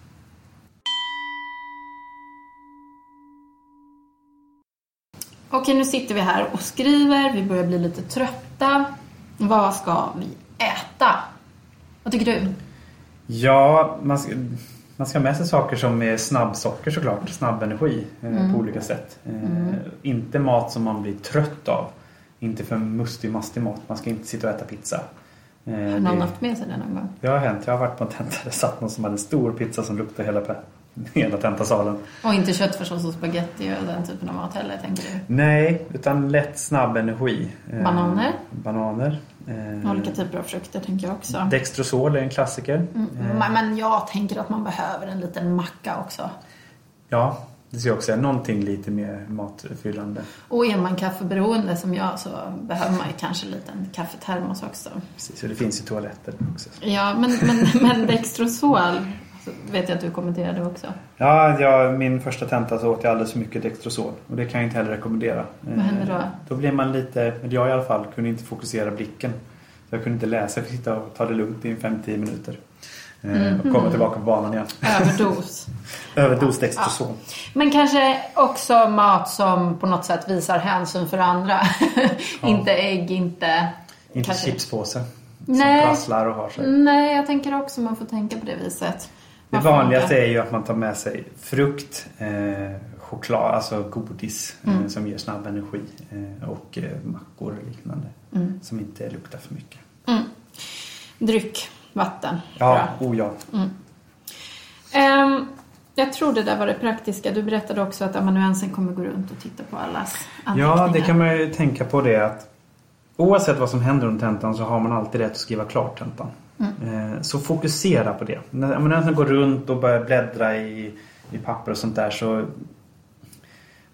Speaker 3: Okej, nu sitter vi här och skriver. Vi börjar bli lite trötta. Vad ska vi äta? Vad tycker du?
Speaker 4: Ja, man ska, man ska ha med sig saker som är snabbsocker såklart. Snabb energi eh, på olika sätt. Eh, Inte mat som man blir trött av. Inte för mustig, mastig mat. Man ska inte sitta och äta pizza. Eh,
Speaker 3: Har någon
Speaker 4: det,
Speaker 3: haft med sig det någon gång?
Speaker 4: det har hänt. Jag har varit på en tenta där det satt någon som hade en stor pizza som luktade hela, hela tentasalen.
Speaker 3: Och inte köttfärssås och spagetti och den typen av mat heller, tänker du?
Speaker 4: Nej, utan lätt snabb energi. Eh,
Speaker 3: Bananer?
Speaker 4: Bananer. Eh,
Speaker 3: Olika typer av frukter, tänker jag också.
Speaker 4: Dextrosol är en klassiker. Eh,
Speaker 3: Men- jag tänker att man behöver en liten macka också.
Speaker 4: Ja, det ser jag också. Någonting lite mer matfyllande.
Speaker 3: Och är man kaffeberoende som jag så behöver man ju kanske en liten kaffetermos också.
Speaker 4: Precis, så det finns ju toaletter också.
Speaker 3: Ja, men, men, men Dextrosol så vet jag att du kommenterade också.
Speaker 4: Ja, jag, min första tenta så åt jag alldeles för mycket Dextrosol. Och det kan jag inte heller rekommendera.
Speaker 3: Vad händer då?
Speaker 4: Eh, Då blir man lite, eller jag i alla fall, kunde inte fokusera blicken. Så jag kunde inte läsa, jag fick sitta och ta det lugnt i 5-10 minuter. Eh, Och komma tillbaka på banan igen.
Speaker 3: Överdos.
Speaker 4: Överdos Dextroson.
Speaker 3: Men kanske också mat som på något sätt visar hänsyn för andra. inte ägg, inte...
Speaker 4: Inte
Speaker 3: kanske-
Speaker 4: chipspåse.
Speaker 3: Nej.
Speaker 4: Som prasslar och har sig.
Speaker 3: Nej, jag tänker också man får tänka på det viset.
Speaker 4: Det vanligaste är ju att man tar med sig frukt, eh, choklad, alltså godis
Speaker 3: Mm.
Speaker 4: eh, som ger snabb energi eh, och eh, mackor och liknande
Speaker 3: Mm.
Speaker 4: som inte luktar för mycket.
Speaker 3: Dryck, vatten.
Speaker 4: Ja,
Speaker 3: Bra.
Speaker 4: oh ja.
Speaker 3: Ehm, jag tror det där var det praktiska. Du berättade också att amanuensen kommer gå runt och titta på allas anteckningar.
Speaker 4: Ja, det kan man ju tänka på det att oavsett vad som händer under tentan så har man alltid rätt att skriva klart tentan. Eh, Så fokusera på det. När amanuensen går runt och börjar bläddra i, i papper och sånt där så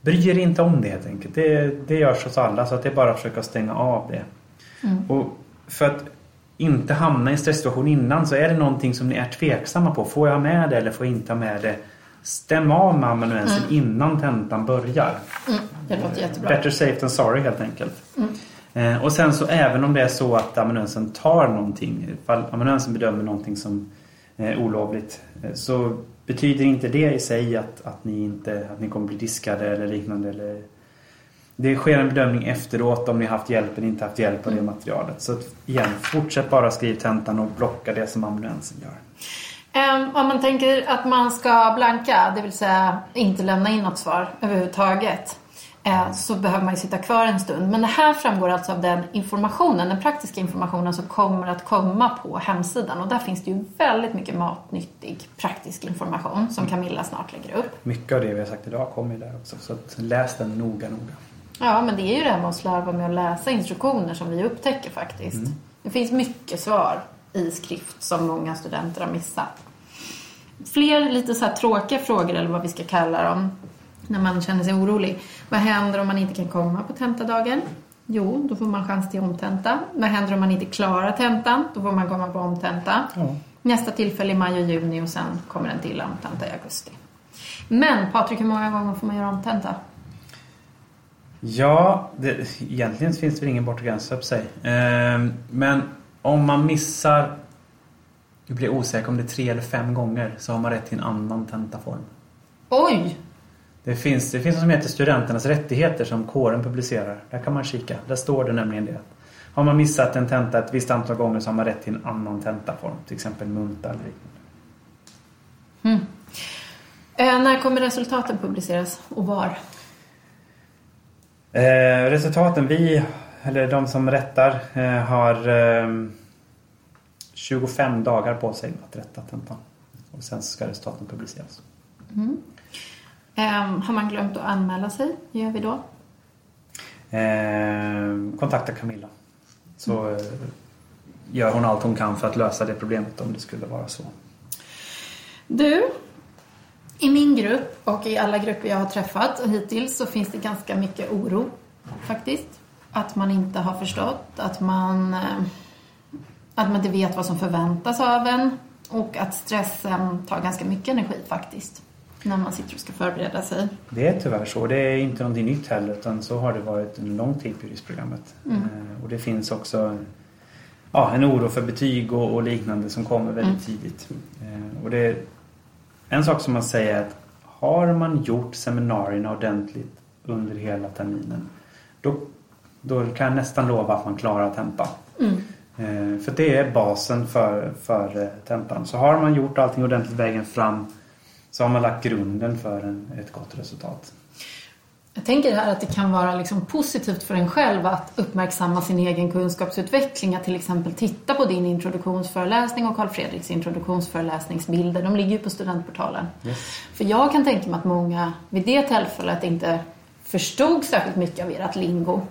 Speaker 4: bry er inte om det helt enkelt. Det, det görs hos alla så att det är bara att försöka stänga av det. Och för att inte hamna i en stresssituation innan så är det någonting som ni är tveksamma på. Får jag med det eller får jag inte ha med det? Stäm av med amanuensen innan tentan börjar.
Speaker 3: Mm, det låter jättebra.
Speaker 4: Better safe than sorry helt enkelt. Eh, och sen så även om det är så att amanuensen tar någonting, ifall amanuensen bedömer någonting som eh, olovligt eh, så betyder inte det i sig att, att, ni inte, att ni kommer bli diskade eller liknande. Eller, det sker en bedömning efteråt om ni haft hjälp eller inte haft hjälp av det materialet. Så igen, fortsätt bara skriva tentan och blocka det som amanuensen gör.
Speaker 3: Ehm, om man tänker att man ska blanka, det vill säga inte lämna in något svar överhuvudtaget, så behöver man ju sitta kvar en stund. Men det här framgår alltså av den informationen, den praktiska informationen som kommer att komma på hemsidan. Och där finns det ju väldigt mycket matnyttig praktisk information som Camilla snart lägger upp.
Speaker 4: Mycket av det vi har sagt idag kommer ju där också. Så läs den noga, noga.
Speaker 3: Ja, men det är ju det här med att slarva med att läsa instruktioner som vi upptäcker faktiskt. Det finns mycket svar i skrift som många studenter har missat. Fler lite så här tråkiga frågor, eller vad vi ska kalla dem, när man känner sig orolig. Vad händer om man inte kan komma på tentadagen? Jo, då får man chans till omtenta. Vad händer om man inte klarar tentan? Då får man komma på omtenta.
Speaker 4: Ja.
Speaker 3: Nästa tillfälle i maj och juni och sen kommer en till omtenta i augusti. Men Patrik, hur många gånger får man göra omtenta?
Speaker 4: Ja, det, egentligen finns det väl ingen bortre gräns upp sig. Ehm, men om man missar, jag blir osäker om det är tre eller fem gånger, så har man rätt till en annan tentaform.
Speaker 3: Oj!
Speaker 4: Det finns, det finns något som heter Studenternas rättigheter som kåren publicerar. Där kan man kika. Där står det nämligen det. Har man missat en tenta ett visst antal gånger så har man rätt till en annan tentaform. Till exempel munta eller liknande.
Speaker 3: Eh, när kommer resultaten publiceras och var?
Speaker 4: Eh, resultaten, vi, eller de som rättar, eh, har eh, 25 dagar på sig att rätta tentan. Och sen ska resultaten publiceras.
Speaker 3: Eh, har man glömt att anmäla sig? Hur gör vi då?
Speaker 4: Eh, kontakta Camilla. Så eh, gör hon allt hon kan för att lösa det problemet om det skulle vara så.
Speaker 3: Du, i min grupp och i alla grupper jag har träffat hittills så finns det ganska mycket oro faktiskt. Att man inte har förstått, att man, eh, att man inte vet vad som förväntas av en och att stressen tar ganska mycket energi faktiskt när man sitter och ska förbereda sig.
Speaker 4: Det är tyvärr så. Det är inte någonting nytt heller utan så har det varit en lång tid på juristprogrammet. Eh, och det finns också ja, en oro för betyg och, och liknande som kommer väldigt tidigt. Eh, och det är en sak som man säger är att har man gjort seminarierna ordentligt under hela terminen då, då kan jag nästan lova att man klarar tentan. Eh, för det är basen för, för tentan. Så har man gjort allting ordentligt vägen fram så har man lagt grunden för en, ett gott resultat.
Speaker 3: Jag tänker här att det kan vara liksom positivt för en själv att uppmärksamma sin egen kunskapsutveckling. Att till exempel titta på din introduktionsföreläsning och Carl Fredriks introduktionsföreläsningsbilder. De ligger ju på studentportalen. För jag kan tänka mig att många vid det tillfället inte förstod särskilt mycket av ert lingo.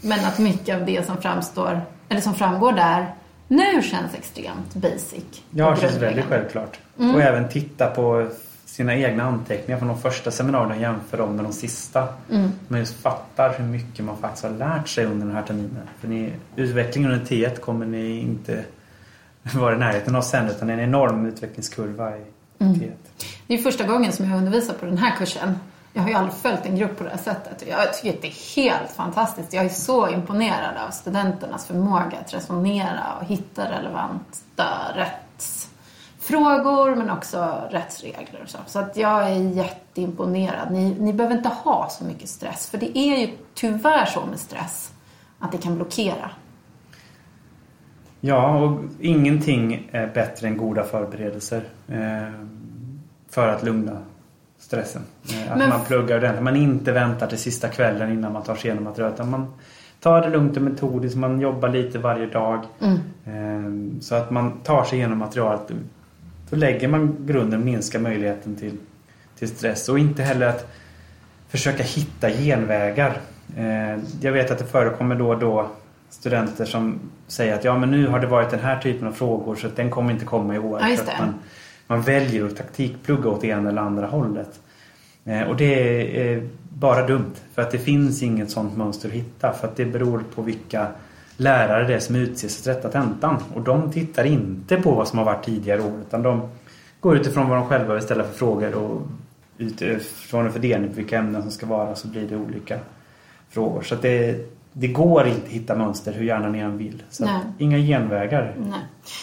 Speaker 3: Men att mycket av det som framstår, eller som framgår där nu känns extremt basic.
Speaker 4: Ja, det känns väldigt självklart. Och även titta på sina egna anteckningar från de första seminarierna och jämföra dem med de sista. Man just fattar hur mycket man faktiskt har lärt sig under den här terminen. För ni, utvecklingen under T1 kommer ni inte vara i närheten av sen utan det är en enorm utvecklingskurva i T1.
Speaker 3: Det är första gången som jag undervisar på den här kursen. Jag har ju aldrig följt en grupp på det här sättet. Jag tycker att det är helt fantastiskt. Jag är så imponerad av studenternas förmåga att resonera och hitta relevanta rättsfrågor men också rättsregler och så. Så att jag är jätteimponerad. Ni, ni behöver inte ha så mycket stress. För det är ju tyvärr så med stress att det kan blockera.
Speaker 4: Ja, och ingenting är bättre än goda förberedelser eh, för att lugna stressen. Eh, att
Speaker 3: Men-
Speaker 4: man pluggar ordentligt. Man inte väntar till sista kvällen innan man tar sig igenom materialet. utan Man tar det lugnt och metodiskt. Man jobbar lite varje dag. Eh, så att man tar sig igenom materialet. Då lägger man grunden, minskar möjligheten till, till stress. Och inte heller att försöka hitta genvägar. Eh, jag vet att det förekommer då och då studenter som säger att ja men nu har det varit den här typen av frågor så den kommer inte komma i år.
Speaker 3: Ja, det.
Speaker 4: man, man väljer att taktikplugga åt ena eller andra hållet. Eh, och det är eh, bara dumt för att det finns inget sånt mönster att hitta för att det beror på vilka lärare det som utses att rätta tentan. Och de tittar inte på vad som har varit tidigare år utan de går utifrån vad de själva vill ställa för frågor och utifrån en fördelning på vilka ämnen som ska vara så blir det olika frågor. Så det, det går inte att hitta mönster hur gärna ni än vill. Så inga genvägar.
Speaker 3: Nej.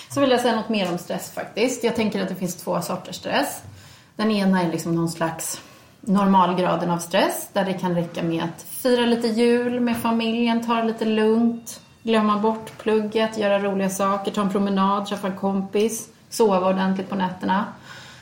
Speaker 3: Så vill jag säga något mer om stress faktiskt. Jag tänker att det finns två sorters stress. Den ena är liksom någon slags normalgraden av stress där det kan räcka med att fira lite jul med familjen, ta det lite lugnt, glömma bort plugget, göra roliga saker, ta en promenad, träffa en kompis, sova ordentligt på nätterna.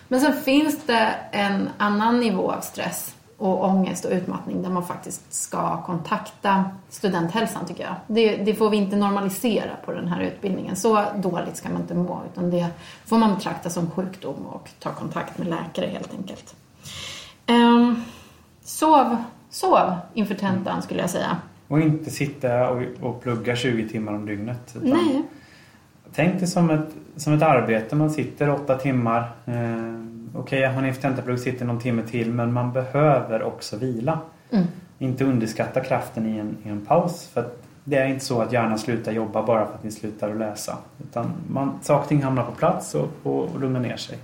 Speaker 3: Men sen finns det en annan nivå av stress och ångest och utmattning där man faktiskt ska kontakta studenthälsan tycker jag. Det, det får vi inte normalisera på den här utbildningen. Så dåligt ska man inte må utan det får man betrakta som sjukdom och ta kontakt med läkare helt enkelt. Um, sov, sov inför tentan skulle jag säga.
Speaker 4: Och inte sitta och, och plugga 20 timmar om dygnet.
Speaker 3: Nej.
Speaker 4: Tänk det som ett, som ett arbete. Man sitter åtta timmar. Eh, Okej, att man inför tentaplugg sitter någon timme till men man behöver också vila.
Speaker 3: Mm.
Speaker 4: Inte underskatta kraften i en, i en paus. För det är inte så att hjärnan slutar jobba bara för att ni slutar att läsa. Utan man, saker och ting hamnar på plats och, och, och lugnar ner sig.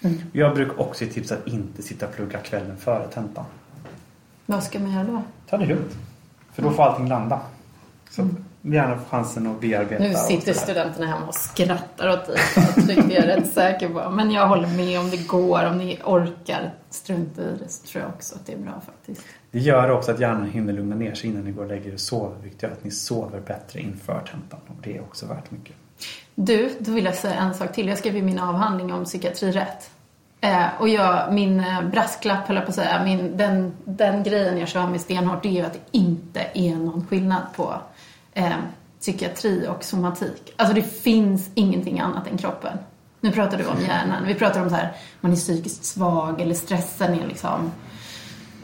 Speaker 3: Mm.
Speaker 4: Jag brukar också ge tips att inte sitta och plugga kvällen före tentan.
Speaker 3: Vad ska man göra då?
Speaker 4: Ta det lugnt. För då får allting landa. Så att gärna få chansen att bearbeta.
Speaker 3: Nu sitter studenterna hemma och skrattar åt dig. Jag tycker jag är rätt säker på. Men jag håller med om det går, om ni orkar strunta i det så tror jag också att det är bra faktiskt.
Speaker 4: Det gör också att hjärnan hinner lugna ner sig innan ni går och lägger er och sover. Vilket gör att ni sover bättre inför tentan. Och det är också värt mycket.
Speaker 3: Du, då vill jag säga en sak till. Jag skrev ju min avhandling om psykiatrirätt. Eh, och jag, min eh, brasklapp höll jag på att säga, min, den, den grejen jag kör med stenhårt det är ju att det inte är någon skillnad på eh, psykiatri och somatik. Alltså det finns ingenting annat än kroppen. Nu pratar du om hjärnan. Vi pratar om så här, man är psykiskt svag eller stressen är liksom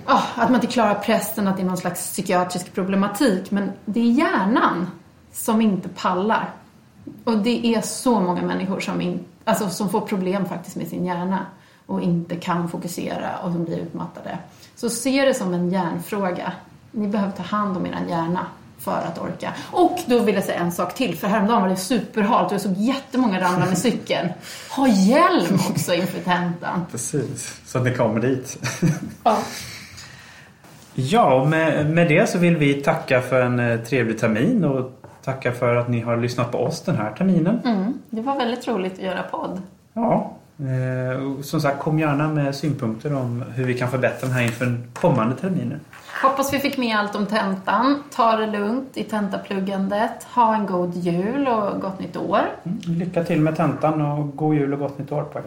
Speaker 3: Oh, att man inte klarar pressen, att det är någon slags psykiatrisk problematik. Men det är hjärnan som inte pallar. Och det är så många människor som, in, alltså, som får problem faktiskt med sin hjärna och inte kan fokusera och som blir utmattade. Så se det som en hjärnfråga. Ni behöver ta hand om er hjärna för att orka. Och då vill jag säga en sak till, för häromdagen var det superhalt och jag såg jättemånga ramla med cykeln. Ha hjälm också inför tentan.
Speaker 4: Precis. Så att ni kommer dit.
Speaker 3: Ja.
Speaker 4: ja, och med, med det så vill vi tacka för en eh, trevlig termin. Och tacka för att ni har lyssnat på oss den här terminen.
Speaker 3: Mm, det var väldigt roligt att göra podd.
Speaker 4: Ja. Eh, som sagt, kom gärna med synpunkter om hur vi kan förbättra den här inför kommande terminer.
Speaker 3: Hoppas vi fick med allt om tentan. Ta det lugnt i tentapluggandet. Ha en god jul och gott nytt år.
Speaker 4: Mm, lycka till med tentan och god jul och gott nytt år på er.